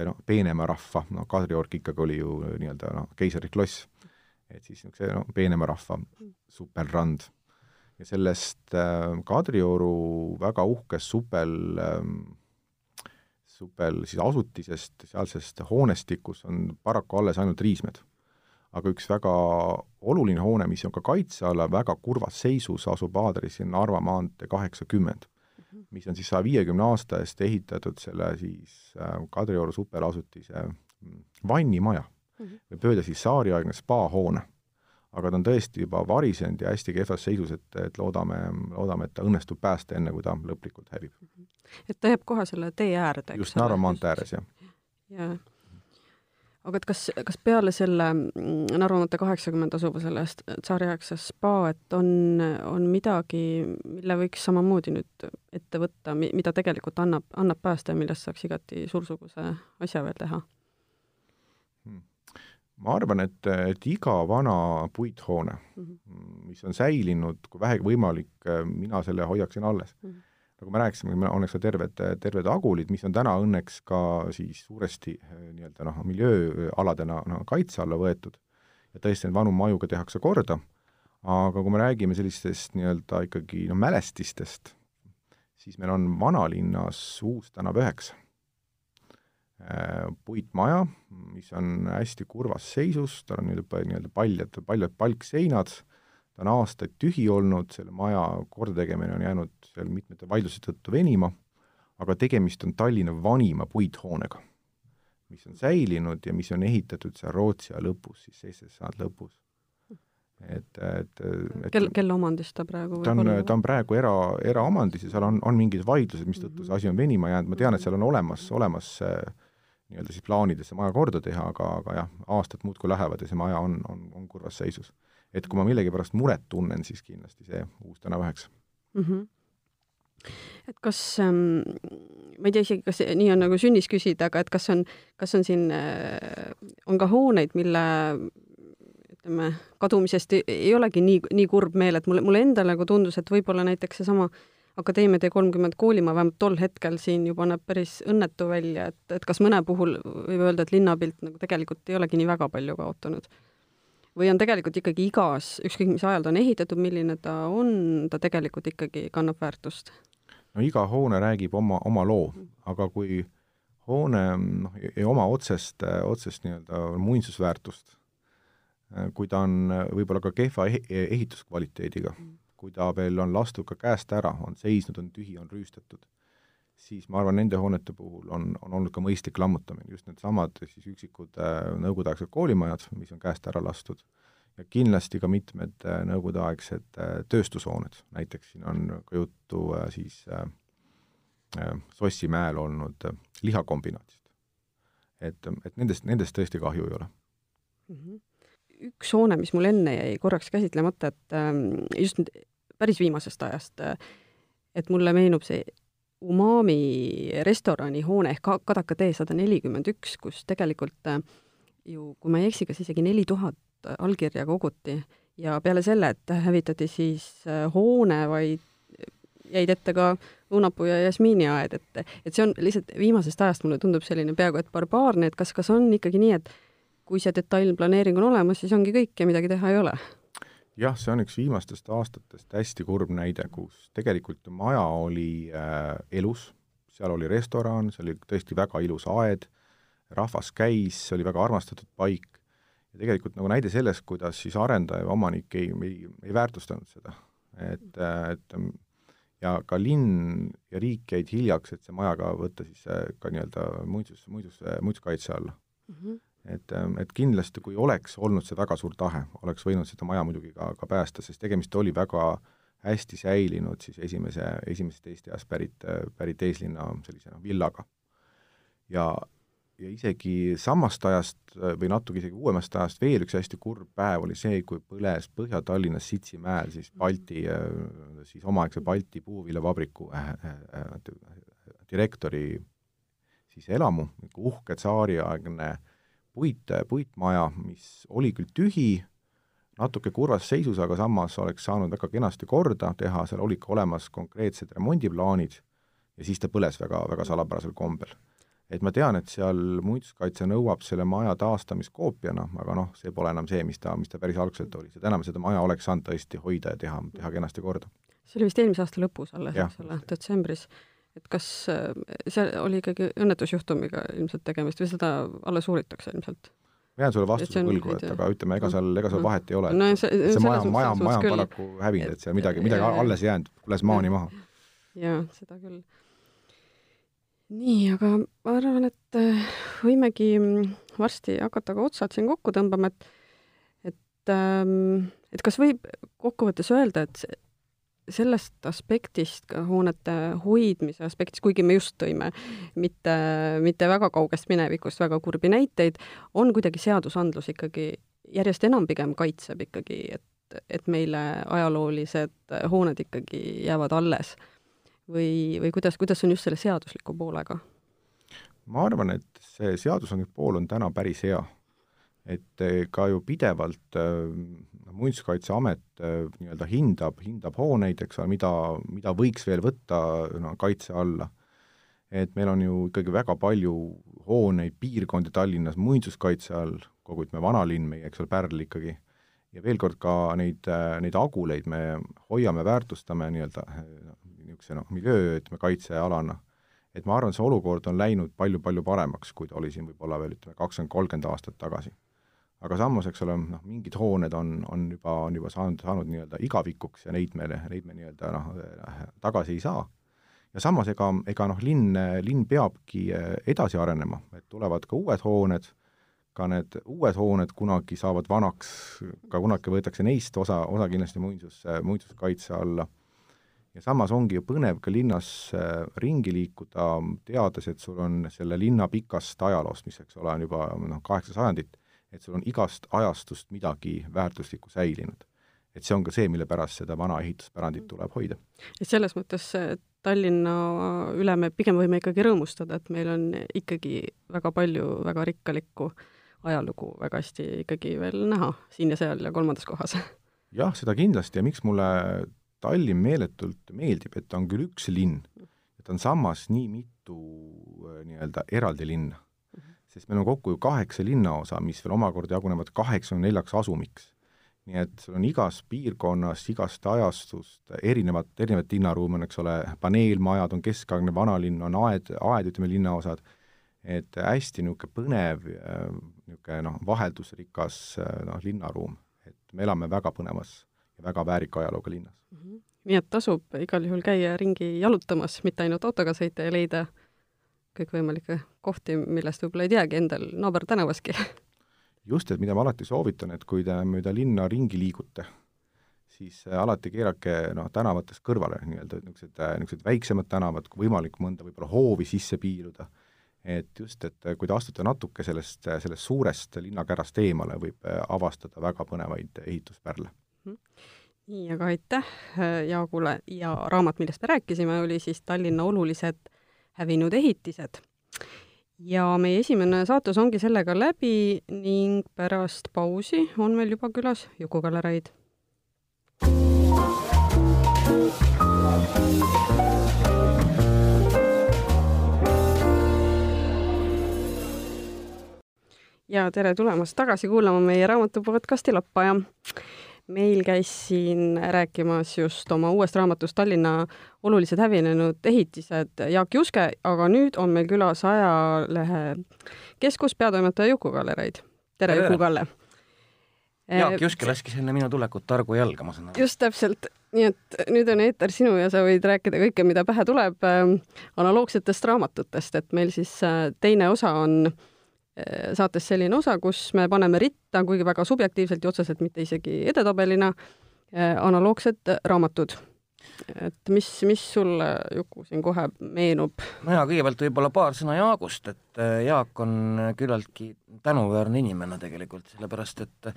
S2: noh, peenema rahva, no Kadriorg ikkagi oli ju eh, nii-öelda noh, keisrlik loss, et siis niisuguse noh, peenema rahva supelrand. ja sellest äh, Kadrioru väga uhkest supel äh, supel siis asutisest, sealsest hoonestikust on paraku alles ainult riismed. aga üks väga oluline hoone, mis on ka kaitse alla väga kurvas seisus, asub aadressil Narva maantee kaheksakümmend mis on siis saja viiekümne aasta eest ehitatud selle siis äh, Kadrioru superasutise mm, vannimaja.
S1: -hmm.
S2: võib öelda siis tsaariaegne spaahoone. aga ta on tõesti juba varisenud ja hästi kehvas seisus, et, et loodame, loodame, et ta õnnestub päästa, enne kui ta lõplikult hävib.
S1: et ta jääb kohe selle tee äärde, eks
S2: just Narva maantee ääres, jah.
S1: jaa aga et kas, kas peale selle mm, Narva maantee kaheksakümmend asuva selle tsaariaegse spa, et on, on midagi, mille võiks samamoodi nüüd ette võtta, mida tegelikult annab, annab päästa ja millest saaks igati suursuguse asja veel teha?
S2: Hmm. ma arvan, et, et iga vana puithoone mm, -hmm. mis on säilinud, kui vähegi võimalik, mina selle hoiaksin alles mm. -hmm nagu me rääkisime, on eks terved, terved agulid, mis on täna õnneks ka siis suuresti eh, nii-öelda noh, miljööaladena no, kaitse alla võetud ja tõesti neid vanu maju ka tehakse korda, aga kui me räägime sellistest nii-öelda ikkagi no mälestistest, siis meil on vanalinnas Uus tänav üheksa. Eh, puitmaja, mis on hästi kurvas seisus, tal on nii-öelda, nii-öelda paljad, paljad palkseinad, ta on aastaid tühi olnud, selle maja kordategemine on jäänud seal mitmete vaidluste tõttu venima, aga tegemist on Tallinna vanima puithoonega, mis on säilinud ja mis on ehitatud seal Rootsi aja lõpus, siis seitsesada sajandi lõpus. et, et, et
S1: kel, kelle omandis ta praegu
S2: ta on, ta on praegu era, eraomandis ja seal on, on mingid vaidlused, mistõttu see asi on venima jäänud, ma tean, et seal on olemas, olemas nii-öelda siis plaanides see maja korda teha, aga, aga jah, aastad muudkui lähevad ja see maja on, on, on kurvas seisus et kui ma millegipärast muret tunnen, siis kindlasti see uus tänav üheksa
S1: mm. -hmm et kas ähm,, ma ei tea isegi, kas nii on nagu sünnis küsida, aga et kas on, kas on siin äh,, on ka hooneid, mille ütleme, kadumisest ei, ei olegi nii, nii kurb meel, et mulle, mulle endale nagu tundus, et võib-olla näiteks seesama Akadeemia tee kolmkümmend koolimaa vähemalt tol hetkel siin juba näeb päris õnnetu välja, et, et kas mõne puhul võib öelda, et linnapilt nagu tegelikult ei olegi nii väga palju kaotanud või on tegelikult ikkagi igas, ükskõik mis ajal ta on ehitatud, milline ta on, ta tegelikult ikkagi kannab väärtust?
S2: no iga hoone räägib oma, oma loo, aga kui hoone noh, ei oma otsest, otsest nii-öelda muinsusväärtust, kui ta on võib-olla ka kehva ehituskvaliteediga, kui ta veel on lastud ka käest ära, on seisnud, on tühi, on rüüstatud, siis ma arvan, nende hoonete puhul on, on olnud ka mõistlik lammutamine, just needsamad siis üksikud äh, nõukogudeaegsed koolimajad, mis on käest ära lastud, ja kindlasti ka mitmed äh, nõukogudeaegsed äh, tööstushooned, näiteks siin on ka juttu äh, siis äh, äh, Sossimäel olnud äh, lihakombinaatist. et, et nendest, nendest tõesti kahju ei ole
S1: mm. -hmm. üks hoone, mis mul enne jäi korraks käsitlemata, et äh, just nüüd päris viimasest ajast äh,, et mulle meenub see Umami restoranihoone ehk Kadaka tee sada nelikümmend üks, kus tegelikult äh, ju, kui ma ei eksi, kas isegi neli tuhat allkirja koguti ja peale selle, et hävitati siis äh, hoone, vaid jäid ette ka õunapuu ja jasmiiniaed, et, et see on lihtsalt viimasest ajast mulle tundub selline peaaegu et barbaarne, et kas, kas on ikkagi nii, et kui see detailplaneering on olemas, siis ongi kõik ja midagi teha ei ole
S2: jah, see on üks viimastest aastatest hästi kurb näide, kus tegelikult maja oli äh, elus, seal oli restoran, see oli tõesti väga ilus aed, rahvas käis, see oli väga armastatud paik ja tegelikult nagu näide sellest, kuidas siis arendaja ja omanik ei, ei, ei väärtustanud seda. et, et ja ka linn ja riik jäid hiljaks, et see maja ka võtta siis äh, ka nii-öelda muinsus, muinsus, muinsuskaitse alla mm. -hmm et, ähm, et kindlasti, kui oleks olnud see väga suur tahe, oleks võinud seda maja muidugi ka, ka päästa, sest tegemist oli väga hästi säilinud siis esimese, esimesest Eesti ajast pärit, pärit eeslinna sellise noh, villaga. ja, ja isegi samast ajast või natuke isegi uuemast ajast veel üks hästi kurb päev oli see, kui põles Põhja-Tallinnas Sitsimäel siis Balti, siis omaaegse Balti puuviljavabriku äh, äh, direktori siis elamu, uhke tsaariaegne äh, puit, puitmaja, mis oli küll tühi, natuke kurvas seisus, aga samas oleks saanud väga kenasti korda teha, seal olid ka olemas konkreetsed remondiplaanid ja siis ta põles väga, väga salapärasel kombel. et ma tean, et seal muinsuskaitse nõuab selle maja taastamist koopiana, aga noh, see pole enam see, mis ta, mis ta päris algselt oli, seda enam seda maja oleks saanud tõesti hoida ja teha, teha kenasti korda.
S1: see oli vist eelmise aasta lõpus alles, eks ole, detsembris et kas äh, see oli ikkagi õnnetusjuhtumiga ilmselt tegemist või seda alles uuritakse ilmselt?
S2: ma jään sulle vastuse võlgu, et aga ütleme, ega seal, ega seal vahet ei ole no,. see, see maja, maja, maja on paraku hävinud, et seal midagi, midagi alles jäänud, põles maani maha.
S1: jaa, seda küll. nii, aga ma arvan, et äh, võimegi varsti hakata ka otsad siin kokku tõmbama, et et, ähm, et kas võib kokkuvõttes öelda, et sellest aspektist, ka hoonete hoidmise aspektist, kuigi me just tõime mitte, mitte väga kaugest minevikust väga kurbi näiteid, on kuidagi seadusandlus ikkagi järjest enam pigem kaitseb ikkagi, et, et meile ajaloolised hooned ikkagi jäävad alles. või, või kuidas, kuidas on just selle seadusliku poolega?
S2: ma arvan, et see seadusandlik pool on täna päris hea. Et ka ju pidevalt äh, Muinsuskaitseamet äh, nii-öelda hindab, hindab hooneid, eks ole, mida, mida võiks veel võtta no, kaitse alla. et meil on ju ikkagi väga palju hooneid, piirkondi Tallinnas muinsuskaitse all, kogu ütleme, vanalinn, meie, eks ole, Pärl ikkagi, ja veel kord ka neid, neid aguleid me hoiame, väärtustame nii-öelda niisuguse noh, miljöö, ütleme, kaitsealana. et ma arvan, see olukord on läinud palju-palju paremaks, kui ta oli siin võib-olla veel ütleme, kakskümmend, kolmkümmend aastat tagasi aga samas, eks ole, noh, mingid hooned on, on juba, on juba saanud, saanud nii-öelda igavikuks ja neid me, neid me nii-öelda noh, tagasi ei saa. ja samas, ega, ega noh, linn, linn peabki eh, edasi arenema, et tulevad ka uued hooned, ka need uued hooned kunagi saavad vanaks, ka kunagi võetakse neist osa, osa kindlasti muinsus, muinsuskaitse alla. ja samas ongi ju põnev ka linnas eh, ringi liikuda, teades, et sul on selle linna pikast ajaloost, mis, eks ole, on juba noh, kaheksa sajandit, et sul on igast ajastust midagi väärtuslikku säilinud. et see on ka see, mille pärast seda vana ehituspärandit tuleb hoida.
S1: et selles mõttes Tallinna üle me pigem võime ikkagi rõõmustada, et meil on ikkagi väga palju väga rikkalikku ajalugu väga hästi ikkagi veel näha siin ja seal ja kolmandas kohas.
S2: jah, seda kindlasti ja miks mulle Tallinn meeletult meeldib, et ta on küll üks linn, et on samas nii mitu äh, nii-öelda eraldi linna sest meil on kokku ju kaheksa linnaosa, mis veel omakorda jagunevad kaheksakümne neljaks asumiks. nii et sul on igas piirkonnas, igast ajastust erinevat, erinevat linnaruumi on, eks ole, paneelmajad, on keskaegne vanalinn, on aed, aed, ütleme, linnaosad, et hästi niisugune põnev, niisugune noh, vaheldusrikas noh, linnaruum. et me elame väga põnevas ja väga väärika ajalooga linnas mm.
S1: -hmm. nii et tasub igal juhul käia ringi jalutamas, mitte ainult autoga sõita ja leida kõikvõimalikke kohti, millest võib-olla ei teagi endal naabertänavaski.
S2: just, et mida ma alati soovitan, et kui te mööda linna ringi liigute, siis äh, alati keerake noh, tänavatest kõrvale nii-öelda niisugused, äh, niisugused väiksemad tänavad, kui võimalik, mõnda võib-olla hoovi sisse piiluda. et just, et äh, kui te astute natuke sellest, sellest suurest linnakärast eemale, võib avastada väga põnevaid ehituspärle
S1: mm. nii, aga aitäh Jaagule ja raamat, millest me rääkisime, oli siis Tallinna olulised hävinud ehitised. ja meie esimene saatus ongi sellega läbi ning pärast pausi on meil juba külas Juku-Galereid. ja tere tulemast tagasi kuulama meie raamatu podcasti Lappaja meil käis siin rääkimas just oma uuest raamatust Tallinna olulised hävinenud ehitised Jaak Juske, aga nüüd on meil külas ajalehe keskus peatoimetaja Juku-Gallereid. tere, Juku-Kalle!
S3: Jaak Juske laskis enne minu tulekut targu jalga, ma saan aru.
S1: just täpselt, nii et nüüd on eeter sinu ja sa võid rääkida kõike, mida pähe tuleb äh, analoogsetest raamatutest, et meil siis äh, teine osa on äh, Äh, saates selline osa, kus me paneme ritta, kuigi väga subjektiivselt ja otseselt mitte isegi edetabelina, analoogsed raamatud. et mis, mis sulle, Juku, siin kohe meenub?
S3: no jaa, kõigepealt võib-olla paar sõna Jaagust, et Jaak on küllaltki tänuväärne inimene tegelikult, sellepärast et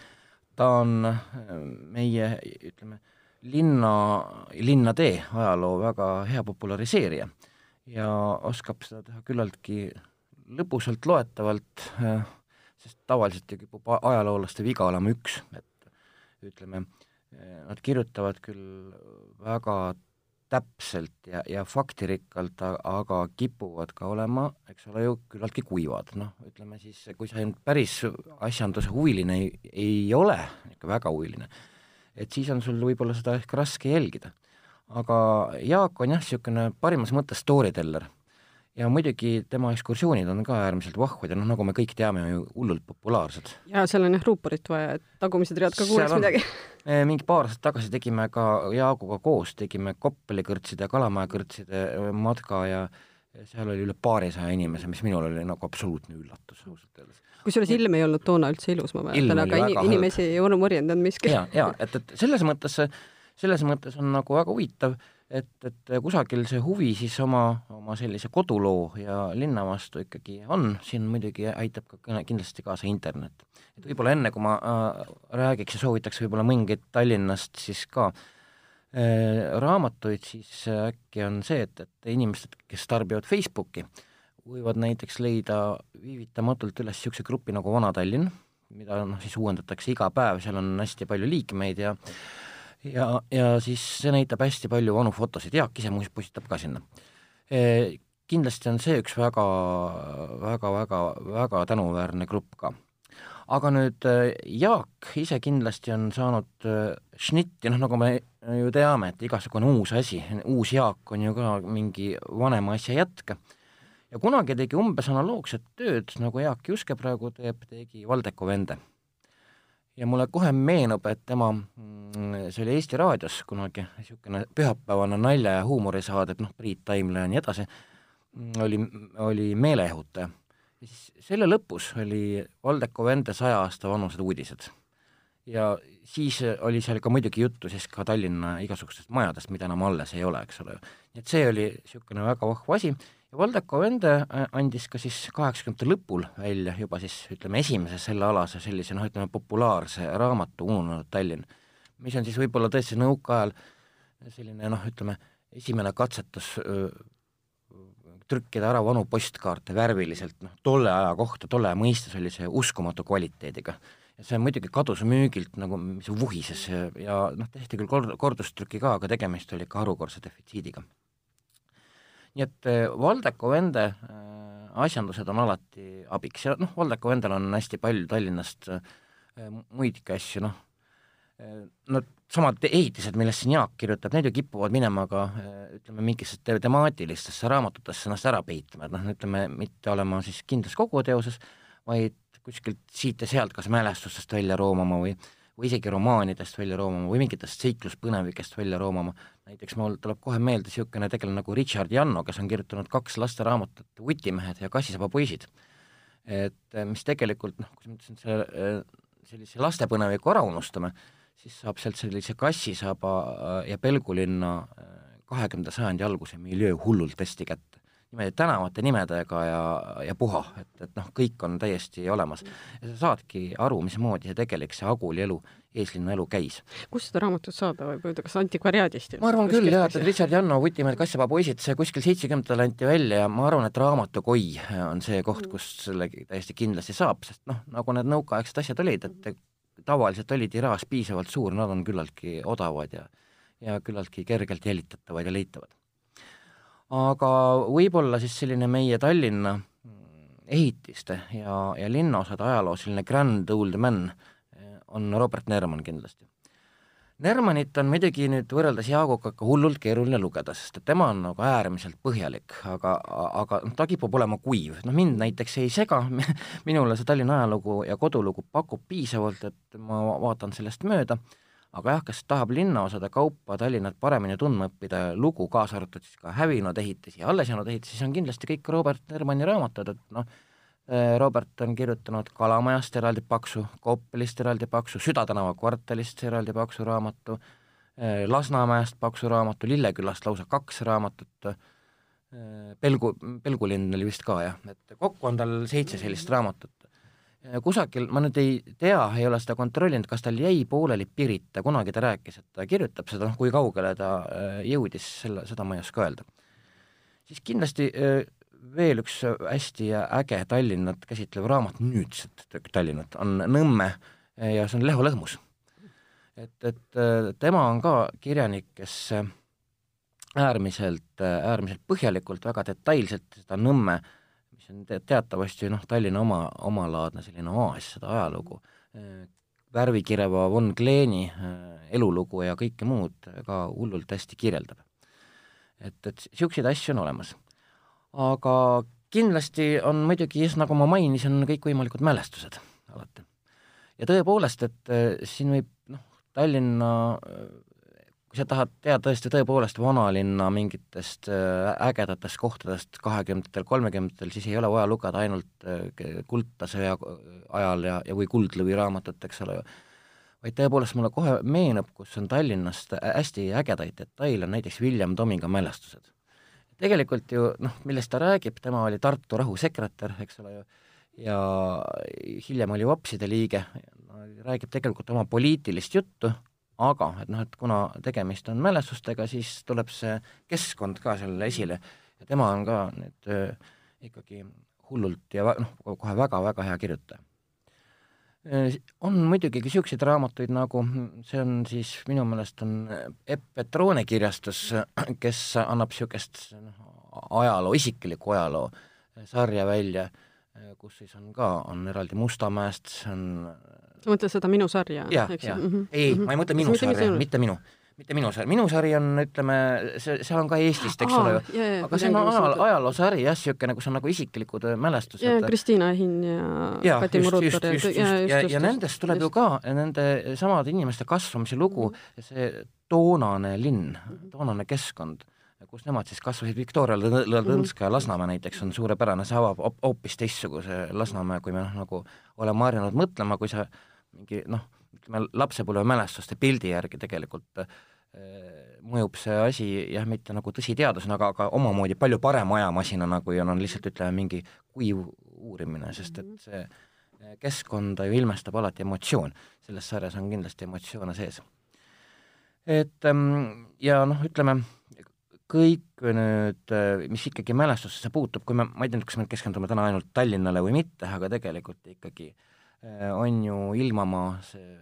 S3: ta on meie, ütleme, linna, linnatee ajaloo väga hea populariseerija ja oskab seda teha küllaltki lõbusalt loetavalt, äh, sest tavaliselt ju kipub ajaloolaste viga olema üks, et ütleme, äh, nad kirjutavad küll väga täpselt ja, ja faktirikkalt, aga kipuvad ka olema, eks ole ju, küllaltki kuivad, noh, ütleme siis, kui sa nüüd päris asjanduse huviline ei, ei ole, ikka väga huviline, et siis on sul võib-olla seda ehk raske jälgida. aga Jaak on jah, niisugune parimas mõttes story teller ja muidugi tema ekskursioonid on ka äärmiselt vahvad ja noh, nagu me kõik teame, ju hullult populaarsed.
S1: ja seal on jah ruuporit vaja, et tagumised read ka kuuleks midagi.
S3: mingi paar aastat tagasi tegime ka Jaaguga koos, tegime Koppeli kõrtside ja Kalamaja kõrtside matka ja seal oli üle paarisaja inimese, mis minul oli nagu absoluutne üllatus ausalt öeldes.
S1: kusjuures ilm ei olnud toona üldse ilus, ma mäletan, aga in, inimesi ei murjendanud miski.
S3: ja, ja et, et selles mõttes, selles mõttes on nagu väga huvitav, et, et kusagil see huvi siis oma, oma sellise koduloo ja linna vastu ikkagi on, siin muidugi aitab ka kindlasti kaasa internet. et võib-olla enne, kui ma äh, räägiks ja soovitaks võib-olla mingeid Tallinnast siis ka äh, Äh, raamatuid, siis äh, äkki on see, et, et inimesed, kes tarbivad Facebooki, võivad näiteks leida viivitamatult üles niisuguse grupi nagu Vana-Tallinn, mida noh, siis uuendatakse iga päev, seal on hästi palju liikmeid ja ja, ja siis see näitab hästi palju vanu fotosid, Jaak ise muuseas postitab ka sinna e,. Kindlasti on see üks väga, väga, väga, väga tänuväärne grupp ka aga nüüd äh, Jaak ise kindlasti on saanud äh, šnitti, noh nagu me ju teame, et igasugune uus asi, uus Jaak on ju ka mingi vanema asja jätk, ja kunagi tegi umbes analoogset tööd, nagu Jaak Juske praegu teeb, tegi Valdeko Vende. Ja mulle kohe meenub, et tema, mm, see oli Eesti Raadios kunagi, niisugune pühapäevane nalja- ja huumorisaade, noh, Priit Taimla ja nii edasi, mm, oli, oli meeleehutaja ja siis selle lõpus oli Valdeko Vende saja aasta vanused uudised. ja siis oli seal ka muidugi juttu siis ka Tallinna igasugustest majadest, mida enam alles ei ole, eks ole. nii et see oli niisugune väga vahva asi ja Valdeko Vende äh, andis ka siis kaheksakümnendate lõpul välja juba siis ütleme, esimese sellealase sellise noh, ütleme populaarse raamatu Ununenud Tallinn, mis on siis võib-olla tõesti nõukaajal selline noh, ütleme, esimene katsetus öö, trükkida ära vanu postkaarte värviliselt, noh, tolle aja kohta, tolle aja mõistes oli see uskumatu kvaliteediga. ja see muidugi kadus müügilt nagu, mis vuhises ja noh, tehti küll kord-, kordustrükki ka, aga tegemist oli ikka harukordse defitsiidiga. Nii et eh, Valdeko Vende äh, asjandused on alati abiks. Ja noh, Valdeko Vendel on hästi palju Tallinnast äh, muidki asju, noh, no samad ehitised, millest siin Jaak kirjutab, need ju kipuvad minema ka ütleme, mingitesse temaatilistesse raamatutesse ennast ära peitma, et noh, ütleme, mitte olema siis kindlas koguteoses, vaid kuskilt siit ja sealt kas mälestustest välja roomama või või isegi romaanidest välja roomama või mingitest seikluspõnevikest välja roomama. näiteks mul tuleb kohe meelde niisugune tegelane nagu Richard Janno, kes on kirjutanud kaks lasteraamatut Vutimehed ja Kassisaba poisid. et mis tegelikult noh, kuidas ma ütlesin, selle, sellise lastepõneviku ära unustame, siis saab sealt sellise Kassisaba äh, ja Pelgulinna kahekümnenda sajandi alguse miljöö hullult hästi kätte. Niimoodi tänavate nimedega ja, ja puha, et, et noh, kõik on täiesti olemas. ja sa saadki aru, mismoodi see tegelik, see Aguli elu, eeslinna elu käis.
S1: kust seda raamatut saada võib, kas antikvariaadist?
S3: ma arvan küll jah, et Richard Janno Vutimäed Kassepaa poisid, see kuskil seitsmekümnendatel anti välja ja ma arvan, et raamatukoi on see koht, kust selle täiesti kindlasti saab, sest noh, nagu need nõukaaegsed asjad olid, et tavaliselt oli tiraaž piisavalt suur, nad on küllaltki odavad ja ja küllaltki kergelt jälitatavad ja leitavad. Aga võib-olla siis selline meie Tallinna ehitiste ja, ja linnaosade ajaloo selline grand old man eh, on Robert Nerman kindlasti. Nermanit on muidugi nüüd võrreldes Jaaguga ikka hullult keeruline lugeda, sest et tema on nagu äärmiselt põhjalik, aga, aga noh, ta kipub olema kuiv, noh mind näiteks ei sega, minule see Tallinna ajalugu ja kodulugu pakub piisavalt, et ma vaatan sellest mööda, aga jah, kes tahab linnaosade kaupa Tallinnat paremini tundma õppida, lugu kaasa arvatud siis ka hävinud ehitisi ja alles jäänud ehitisi, siis on kindlasti kõik Robert Nermani raamatud, et noh, Äh, Robert on kirjutanud Kalamajast eraldi paksu, Koppelist eraldi paksu, Süda tänava kvartalist eraldi paksu raamatu, äh, Lasnamäest paksu raamatu, Lillekülast lausa kaks raamatut, äh, Pelgu, Pelgulinn oli vist ka jah, et kokku on tal seitse sellist raamatut. Kusagil, ma nüüd ei tea, ei ole seda kontrollinud, kas tal jäi pooleli Pirita, kunagi ta rääkis, et ta kirjutab seda, noh kui kaugele ta jõudis, selle, seda ma ei oska öelda. siis kindlasti veel üks hästi äge Tallinnat käsitlev raamat, nüüdset Tallinnat, on Nõmme ja see on Leho Lõhmus. et, et äh, tema on ka kirjanik, kes äh, äärmiselt, äh, äärmiselt põhjalikult, väga detailselt seda Nõmme, mis on teatavasti noh, Tallinna oma, omalaadne selline oaas, seda ajalugu, värvikireva von Kleeni elulugu ja kõike muud ka hullult hästi kirjeldab. et, et niisuguseid asju on olemas aga kindlasti on muidugi, nagu ma mainisin, kõikvõimalikud mälestused alati. ja tõepoolest, et äh, siin võib noh, Tallinna, äh, kui sa tahad teada tõesti tõepoolest vanalinna mingitest äh, ägedatest kohtadest kahekümnendatel, kolmekümnendatel, siis ei ole vaja lugeda ainult äh, kuldtasõja ajal ja, ja või Kuldlõvi raamatut, eks ole ju, vaid tõepoolest mulle kohe meenub, kus on Tallinnast hästi ägedaid detaile, näiteks William Tominga mälestused. tegelikult ju noh, millest ta räägib, tema oli Tartu rahusekretär, eks ole ju, ja hiljem oli vapside liige, räägib tegelikult oma poliitilist juttu, aga et noh, et kuna tegemist on mälestustega, siis tuleb see keskkond ka sellele esile ja tema on ka nüüd äh, ikkagi hullult ja noh, kohe väga-väga hea kirjutaja. Äh, on muidugi ka niisuguseid raamatuid nagu, see on siis minu meelest on Epp Petrone kirjastus, kes annab niisugust noh, ajaloo, isikliku ajaloo sarja välja kus siis on ka, on eraldi Mustamäest, on
S1: sa mõtled seda Minu sarja?
S3: jah mm, -hmm. ei mm, -hmm. ma ei mõtle Minu sarja, mitte minu, mitte Minu sari, Minu sari on, ütleme, see, seal on ka Eestist, eks ole ju, aga see on ajal, ajaloosari jah, niisugune, kus on nagu isiklikud äh, mälestused.
S1: ja Kristiina Ehin ja,
S3: ja Kati Murutar ja, ja, ja, ja nendest tuleb just. ju ka nende samade inimeste kasvamise lugu mm, -hmm. see toonane linn, mhm. toonane keskkond kus nemad siis kasvasid, Viktoria Lõdõnskaja mhm. Lasnamäe näiteks on suurepärane, see avab hoopis teistsuguse Lasnamäe, kui me noh, nagu oleme harjunud mõtlema, kui sa mingi noh, ütleme lapsepõlvemälestuste pildi järgi tegelikult äh, mõjub see asi jah, mitte nagu tõsiteadusena, aga, aga omamoodi palju parema ajamasinana, kui on, on lihtsalt ütleme, mingi kuiv uurimine, sest et mhm. see äh, keskkonda ju ilmestab alati emotsioon. selles sarjas on kindlasti emotsioone sees. et ähm, ja noh, ütleme kõik nüüd, mis ikkagi mälestustesse puutub, kui me, ma ei tea nüüd, kas me keskendume täna ainult Tallinnale või mitte, aga tegelikult ikkagi äh, on ju Ilmamaa see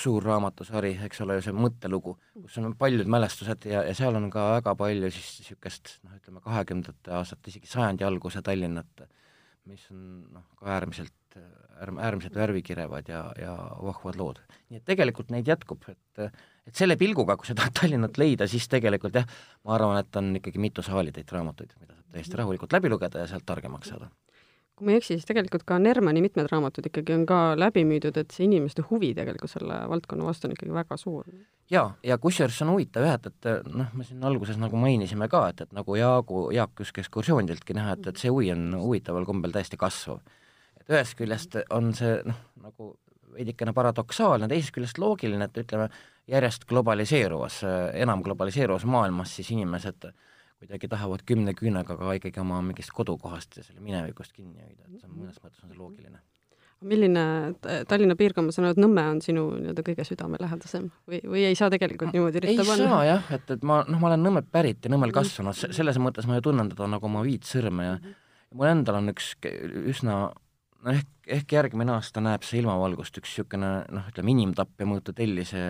S3: suur raamatusari, eks ole ju, see mõttelugu, kus on paljud mälestused ja, ja seal on ka väga palju siis niisugust noh, ütleme kahekümnendate aastate, isegi sajandi alguse Tallinnat, mis on noh, ka äärmiselt äärm-, äärmiselt värvikirevad ja, ja vahvad lood. nii et tegelikult neid jätkub, et et selle pilguga, kui sa tahad Tallinnat leida, siis tegelikult jah, ma arvan, et on ikkagi mitu saalitäit raamatuid, mida saab täiesti rahulikult läbi lugeda ja sealt targemaks saada.
S1: Kui ma ei eksi, siis tegelikult ka Nermani mitmed raamatud ikkagi on ka läbi müüdud, et see inimeste huvi tegelikult selle valdkonna vastu on ikkagi väga suur.
S3: jaa, ja kusjuures on huvitav jah, et, et noh, me siin alguses nagu mainisime ka, et, et nagu Jaagu, Jaak just ekskursioonidiltki näha, et, et see huvi on huvitaval kombel täiesti kasvav. et ühest küljest on see noh, nagu veidikene paradoksaalne, teisest küljest loogiline, et ütleme, järjest globaliseeruvas, enam globaliseeruvas maailmas siis inimesed kuidagi tahavad kümne küünega ka ikkagi oma mingist kodukohast ja selle minevikust kinni hoida, et see on mõnes mõttes on see loogiline.
S1: milline Tallinna piirkond, ma saan aru, et Nõmme on sinu nii-öelda kõige südamelähedasem või, või ei saa tegelikult niimoodi
S3: ritta panna? ei saa jah, et, et ma, noh, ma olen Nõmmelt pärit ja Nõmmel kasvanud, selles mõttes ma ju tunnen teda nagu oma viit sõrme ja mm -hmm. mul endal on üks üsna no ehk, ehk järgmine aasta näeb see ilmavalgust üks niisugune noh, ütleme inimtapp ja mõõtu tellise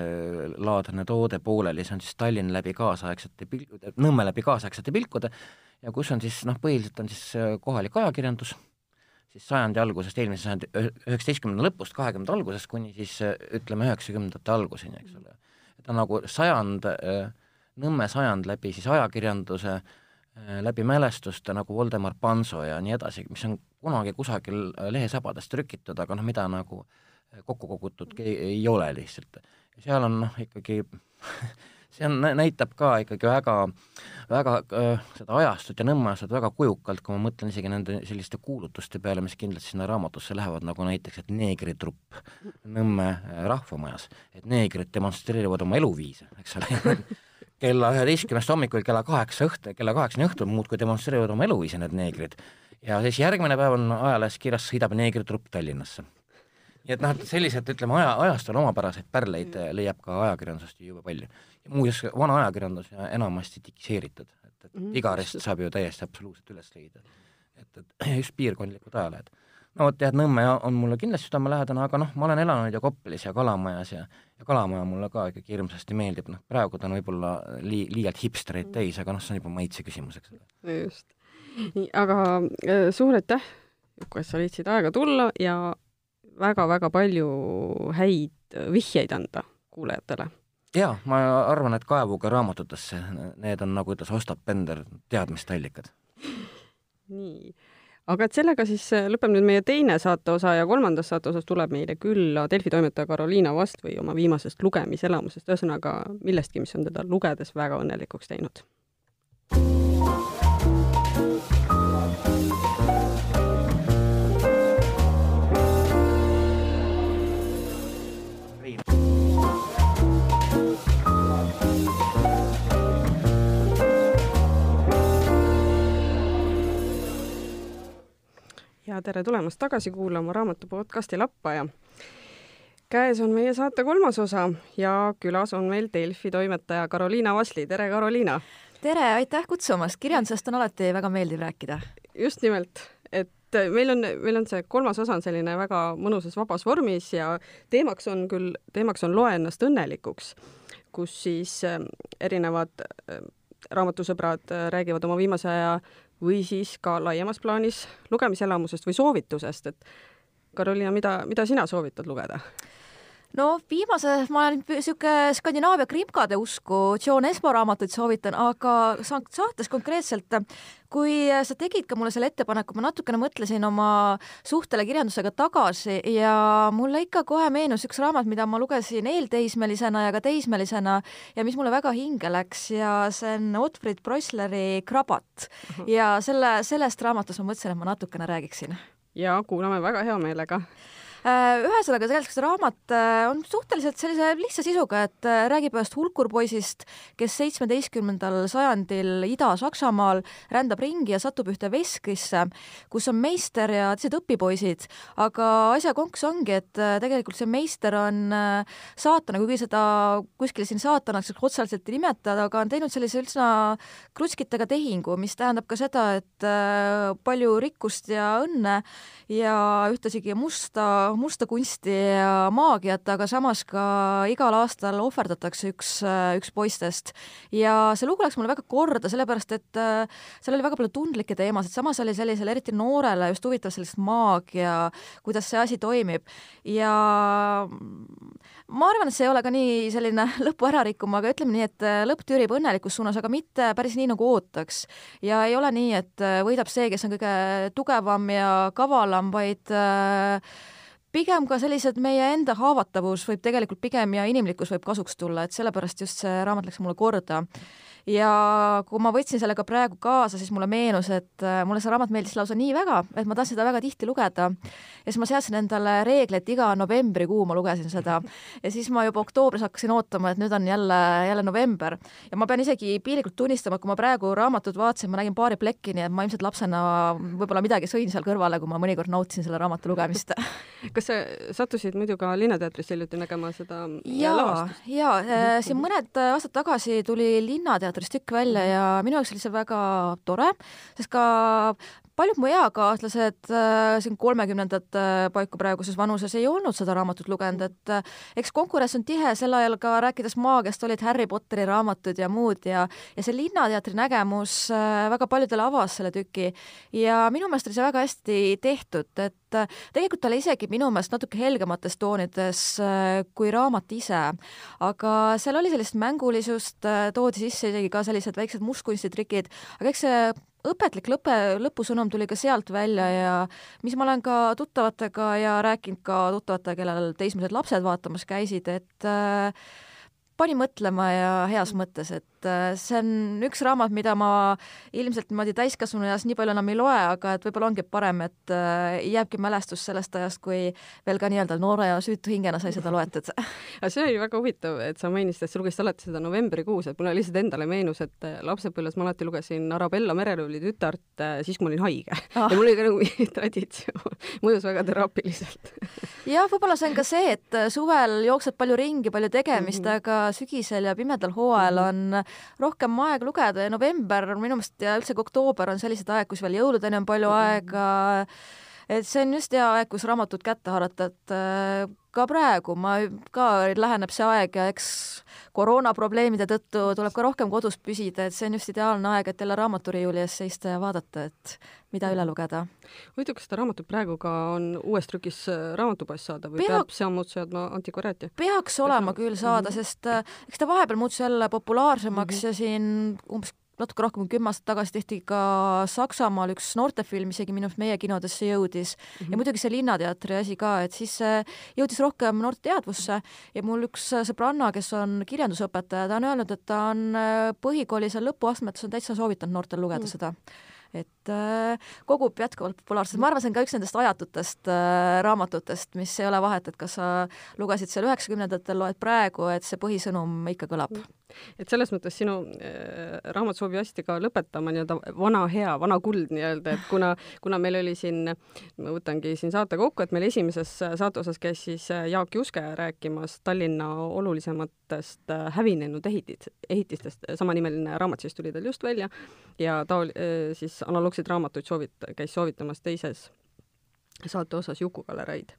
S3: laadne toode pooleli, see on siis Tallinn läbi kaasaegsete pil-, Nõmme läbi kaasaegsete pilkude ja kus on siis noh, põhiliselt on siis äh, kohalik ajakirjandus, siis sajandi algusest, eelmise sajandi üheksateistkümnenda lõpust, kahekümnenda algusest kuni siis äh, ütleme üheksakümnendate alguseni, eks ole. on nagu sajand, äh, Nõmme sajand läbi siis ajakirjanduse, läbi mälestuste nagu Voldemar Panso ja nii edasi, mis on kunagi kusagil äh, lehesabades trükitud, aga noh, mida nagu äh, kokku kogutud ei ole lihtsalt. seal on noh, ikkagi see on, näitab ka ikkagi väga, väga äh, seda ajastut ja Nõmme ajastut väga kujukalt, kui ma mõtlen isegi nende selliste kuulutuste peale, mis kindlasti sinna raamatusse lähevad, nagu näiteks, et neegritrupp Nõmme äh, rahvamajas, et neegrid demonstreerivad oma eluviise, eks ole kella üheteistkümnest hommikul kella kaheksa õhtu, kella kaheksani õhtul muudkui demonstreerivad oma eluviise, need neegrid ja siis järgmine päev on ajalehes kirjas, sõidab neegritrupp Tallinnasse. nii et noh, et sellised, ütleme, aja, ajastul omapäraseid pärleid eh, leiab ka ajakirjandusest jube palju. muuseas, vana ajakirjandus ja enamasti digiseeritud, et, et mm. Igarest saab ju täiesti absoluutselt üles leida. et, et just piirkondlikud ajalehed. No vot jah, Nõmme on mulle kindlasti südamelähedane, aga noh, ma olen elanud ju Koplis ja Kalamajas ja ja Kalamaja mulle ka ikkagi hirmsasti meeldib, noh praegu ta on võib-olla lii-, liialt hipstereid täis, aga noh, see on juba maitse küsimus, eks ole.
S1: just aga äh, suur aitäh, Juku, et sa leidsid aega tulla ja väga-väga palju häid vihjeid anda kuulajatele.
S3: jaa, ma arvan, et kaevuga raamatutesse, need on, nagu ütles Ostap Bender, teadmiste allikad.
S1: nii, aga et sellega siis äh, lõpeb nüüd meie teine saateosa ja kolmandas saateosas tuleb meile külla Delfi toimetaja Karoliina Vastvõi oma viimasest lugemiselamusest, ühesõnaga millestki, mis on teda lugedes väga õnnelikuks teinud ja tere tulemast tagasi kuulama raamatu podcasti Lappaja. käes on meie saate kolmas osa ja külas on meil Delfi toimetaja Karoliina Vasli, tere Karoliina!
S4: tere, aitäh kutsumast, kirjandusest on alati väga meeldiv rääkida.
S1: just nimelt, et meil on, meil on see kolmas osa on selline väga mõnusas vabas vormis ja teemaks on küll, teemaks on Loe ennast õnnelikuks, kus siis äh, erinevad äh, raamatusõbrad äh, räägivad oma viimase aja või siis ka laiemas plaanis lugemiselamusest või soovitusest, et Karoliina, mida, mida sina soovitad lugeda?
S4: No viimase, ma olen niisugune Skandinaavia krimkade usku, John Espo raamatuid soovitan, aga saates konkreetselt, kui sa tegid ka mulle selle ettepaneku, ma natukene mõtlesin oma suhtele kirjandusega tagasi ja mulle ikka kohe meenus üks raamat, mida ma lugesin eelteismelisena ja ka teismelisena ja mis mulle väga hinge läks ja see on Otfrid Preusleri Krabat uh -huh. ja selle, sellest raamatust ma mõtlesin, et ma natukene räägiksin.
S1: ja kuulame väga hea meelega
S4: ühesõnaga, tegelikult see raamat äh, on suhteliselt sellise lihtsa sisuga, et äh, räägib ühest hulkurpoisist, kes seitsmeteistkümnendal sajandil Ida-Saksamaal rändab ringi ja satub ühte veskrisse, kus on meister ja teised õpipoisid, aga asja konks ongi, et tegelikult see meister on saatana, kuigi seda kuskil siin saatanaks otseselt ei nimetada, aga on teinud sellise üsna krutskitega tehingu, mis tähendab ka seda, et palju rikkust ja õnne ja ühtlasi musta musta kunsti ja maagiat, aga samas ka igal aastal ohverdatakse üks, üks poistest. ja see lugu läks mulle väga korda, sellepärast et äh, seal oli väga palju tundlikke teemasid, samas oli sellisele eriti noorele just huvitav sellest maagia, kuidas see asi toimib ja ma arvan, et see ei ole ka nii selline lõpu ärarikkum, aga ütleme nii, et äh, lõpp tüürib õnnelikus suunas, aga mitte päris nii, nagu ootaks. ja ei ole nii, et äh, võidab see, kes on kõige tugevam ja kavalam, vaid äh, pigem ka sellised meie enda haavatavus võib tegelikult pigem ja inimlikkus võib kasuks tulla, et sellepärast just see raamat läks mulle korda ja kui ma võtsin selle ka praegu kaasa, siis mulle meenus, et äh, mulle see raamat meeldis lausa nii väga, et ma tahtsin seda väga tihti lugeda. ja siis ma seadsin endale reegli, et iga novembrikuu ma lugesin seda. Ja siis ma juba oktoobris hakkasin ootama, et nüüd on jälle, jälle november. Ja ma pean isegi piinlikult tunnistama, et kui ma praegu raamatut vaatasin, ma nägin paari plekki, nii et ma ilmselt lapsena võib-olla midagi sõin seal kõrvale, kui ma mõnikord nautisin selle raamatu lugemist.
S1: Kas sa sattusid muidu ka Linnateatris hiljuti nägema seda
S4: ja, ja äh, siin mõned aastad tagasi tuli Linnateatris teatris tükk välja ja minu jaoks oli see väga tore, sest ka paljud mu eakaaslased äh, siin kolmekümnendate paiku praeguses vanuses ei olnud seda raamatut lugenud, et äh, eks konkurents on tihe, sel ajal ka rääkides maagiast olid Harry Potteri raamatud ja muud ja ja see Linnateatri nägemus äh, väga paljudele avas selle tüki. Ja minu meelest oli see väga hästi tehtud, et äh, tegelikult oli isegi minu meelest natuke helgemates toonides äh, kui raamat ise, aga seal oli sellist mängulisust, äh, toodi sisse isegi ka sellised väiksed mustkunstitrikid, aga eks see õpetlik lõpe, lõpusõnum tuli ka sealt välja ja mis ma olen ka tuttavatega ja rääkinud ka tuttavatega, kellel teismelised lapsed vaatamas käisid, et äh, pani mõtlema ja heas mõttes, et et äh, see on üks raamat, mida ma ilmselt niimoodi täiskasvanu eas nii palju enam ei loe, aga et võib-olla ongi parem, et äh, jääbki mälestus sellest ajast, kui veel ka nii-öelda noore ja süütu hingena sai seda loetud.
S1: aga see oli väga huvitav, et sa mainisid, et sa lugesid alati seda novembrikuus, et mulle lihtsalt endale meenus, et äh, lapsepõlves ma alati lugesin Arabella Merelõuli tütart siis, kui ma olin haige ah. ja mul oli ka nagu traditsioon, mõjus väga teraapiliselt
S4: jah, võib-olla see on ka see, et suvel jookseb palju ringi, palju tegemist mm, -hmm. aga sügisel ja pimedal hooajal -hmm. on rohkem aega lugeda ja november minu meelest ja üldsegi oktoober on sellised aeg, kus veel jõuludeni on palju aega, et see on just hea aeg, kus raamatut kätte haarata, et äh, ka praegu ma, ka läheneb see aeg ja eks koroonaprobleemide tõttu tuleb ka rohkem kodus püsida, et see on just ideaalne aeg, et jälle raamaturiiuli ees seista ja vaadata, et mida üle lugeda.
S1: huvitav, kas seda raamatut praegu ka on uues trükis äh, raamatupoest saada või Pea... peab sealtmoodu seadma antikvariaati?
S4: peaks olema küll saada -hmm. sest äh, eks ta vahepeal muutus jälle populaarsemaks mm -hmm. ja siin umbes natuke rohkem kui kümme aastat tagasi tehti ka Saksamaal üks noortefilm, isegi minu arust meie kinodesse jõudis. Mm -hmm. ja muidugi see Linnateatri asi ka, et siis see jõudis rohkem noorte teadvusse. Ja mul üks sõbranna, kes on kirjandusõpetaja, ta on öelnud, et ta on põhikooli seal lõpuastmetes on täitsa soovitanud noortel lugeda mm. seda. Et äh, kogub jätkuvalt populaarsust, ma arvan, see on ka üks nendest ajatutest äh, raamatutest, mis ei ole vahet, et kas sa lugesid seal üheksakümnendatel, loed praegu, et see põhisõnum ikka kõlab. Mm
S1: et selles mõttes sinu äh, raamat sobib hästi ka lõpetama nii-öelda vana hea, vana kuld nii-öelda, et kuna, kuna meil oli siin, ma võtangi siin saate kokku, et meil esimeses saate osas käis siis äh, Jaak Juske rääkimas Tallinna olulisematest äh, hävinenud ehitit-, ehitistest, samanimeline raamat siis tuli tal just välja ja ta oli äh, siis analoogseid raamatuid soovit-, käis soovitamas teises saate osas Juku-galereid.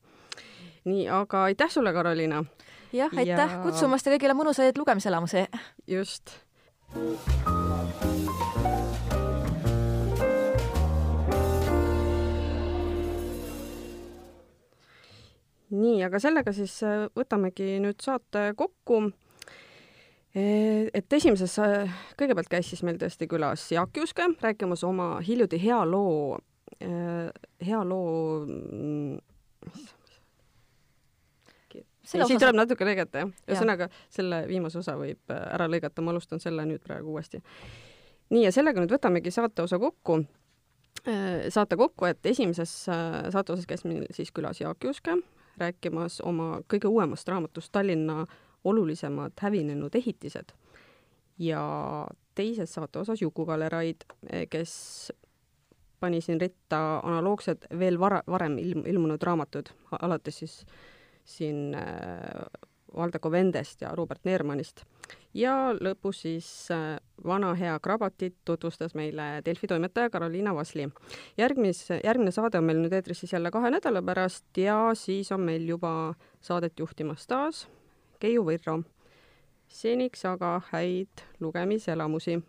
S1: Nii, aga aitäh sulle, Karoliina!
S4: jah, aitäh ja... kutsumast ja kõigile mõnusaid lugemiselamusi!
S1: just! nii, aga sellega siis äh, võtamegi nüüd saate kokku. E, et esimeses, äh, kõigepealt käis siis meil tõesti külas Jaak Juske rääkimas oma hiljuti hea loo, äh, hea loo mm, ei, siin tuleb natuke lõigata, jah. ühesõnaga, selle viimase osa võib äh, ära lõigata, ma alustan selle nüüd praegu uuesti. nii, ja sellega nüüd võtamegi saate osa kokku. Äh, saate kokku, et esimeses äh, saate osas käis meil siis külas Jaak Juske rääkimas oma kõige uuemast raamatust Tallinna olulisemad hävinenud ehitised. ja teises saate osas Juku-Galeraid, kes pani siin ritta analoogsed veel vara, varem ilm, ilmunud raamatud, alates siis äh, siin äh, Valdeko Vendest ja Robert Neermannist. ja lõpus siis äh, vana hea Krabatit tutvustas meile Delfi toimetaja Karoliina Vasli. järgmise, järgmine saade on meil nüüd eetris siis jälle kahe nädala pärast ja siis on meil juba saadet juhtimas taas Keiu Virro. seniks aga häid lugemiselamusi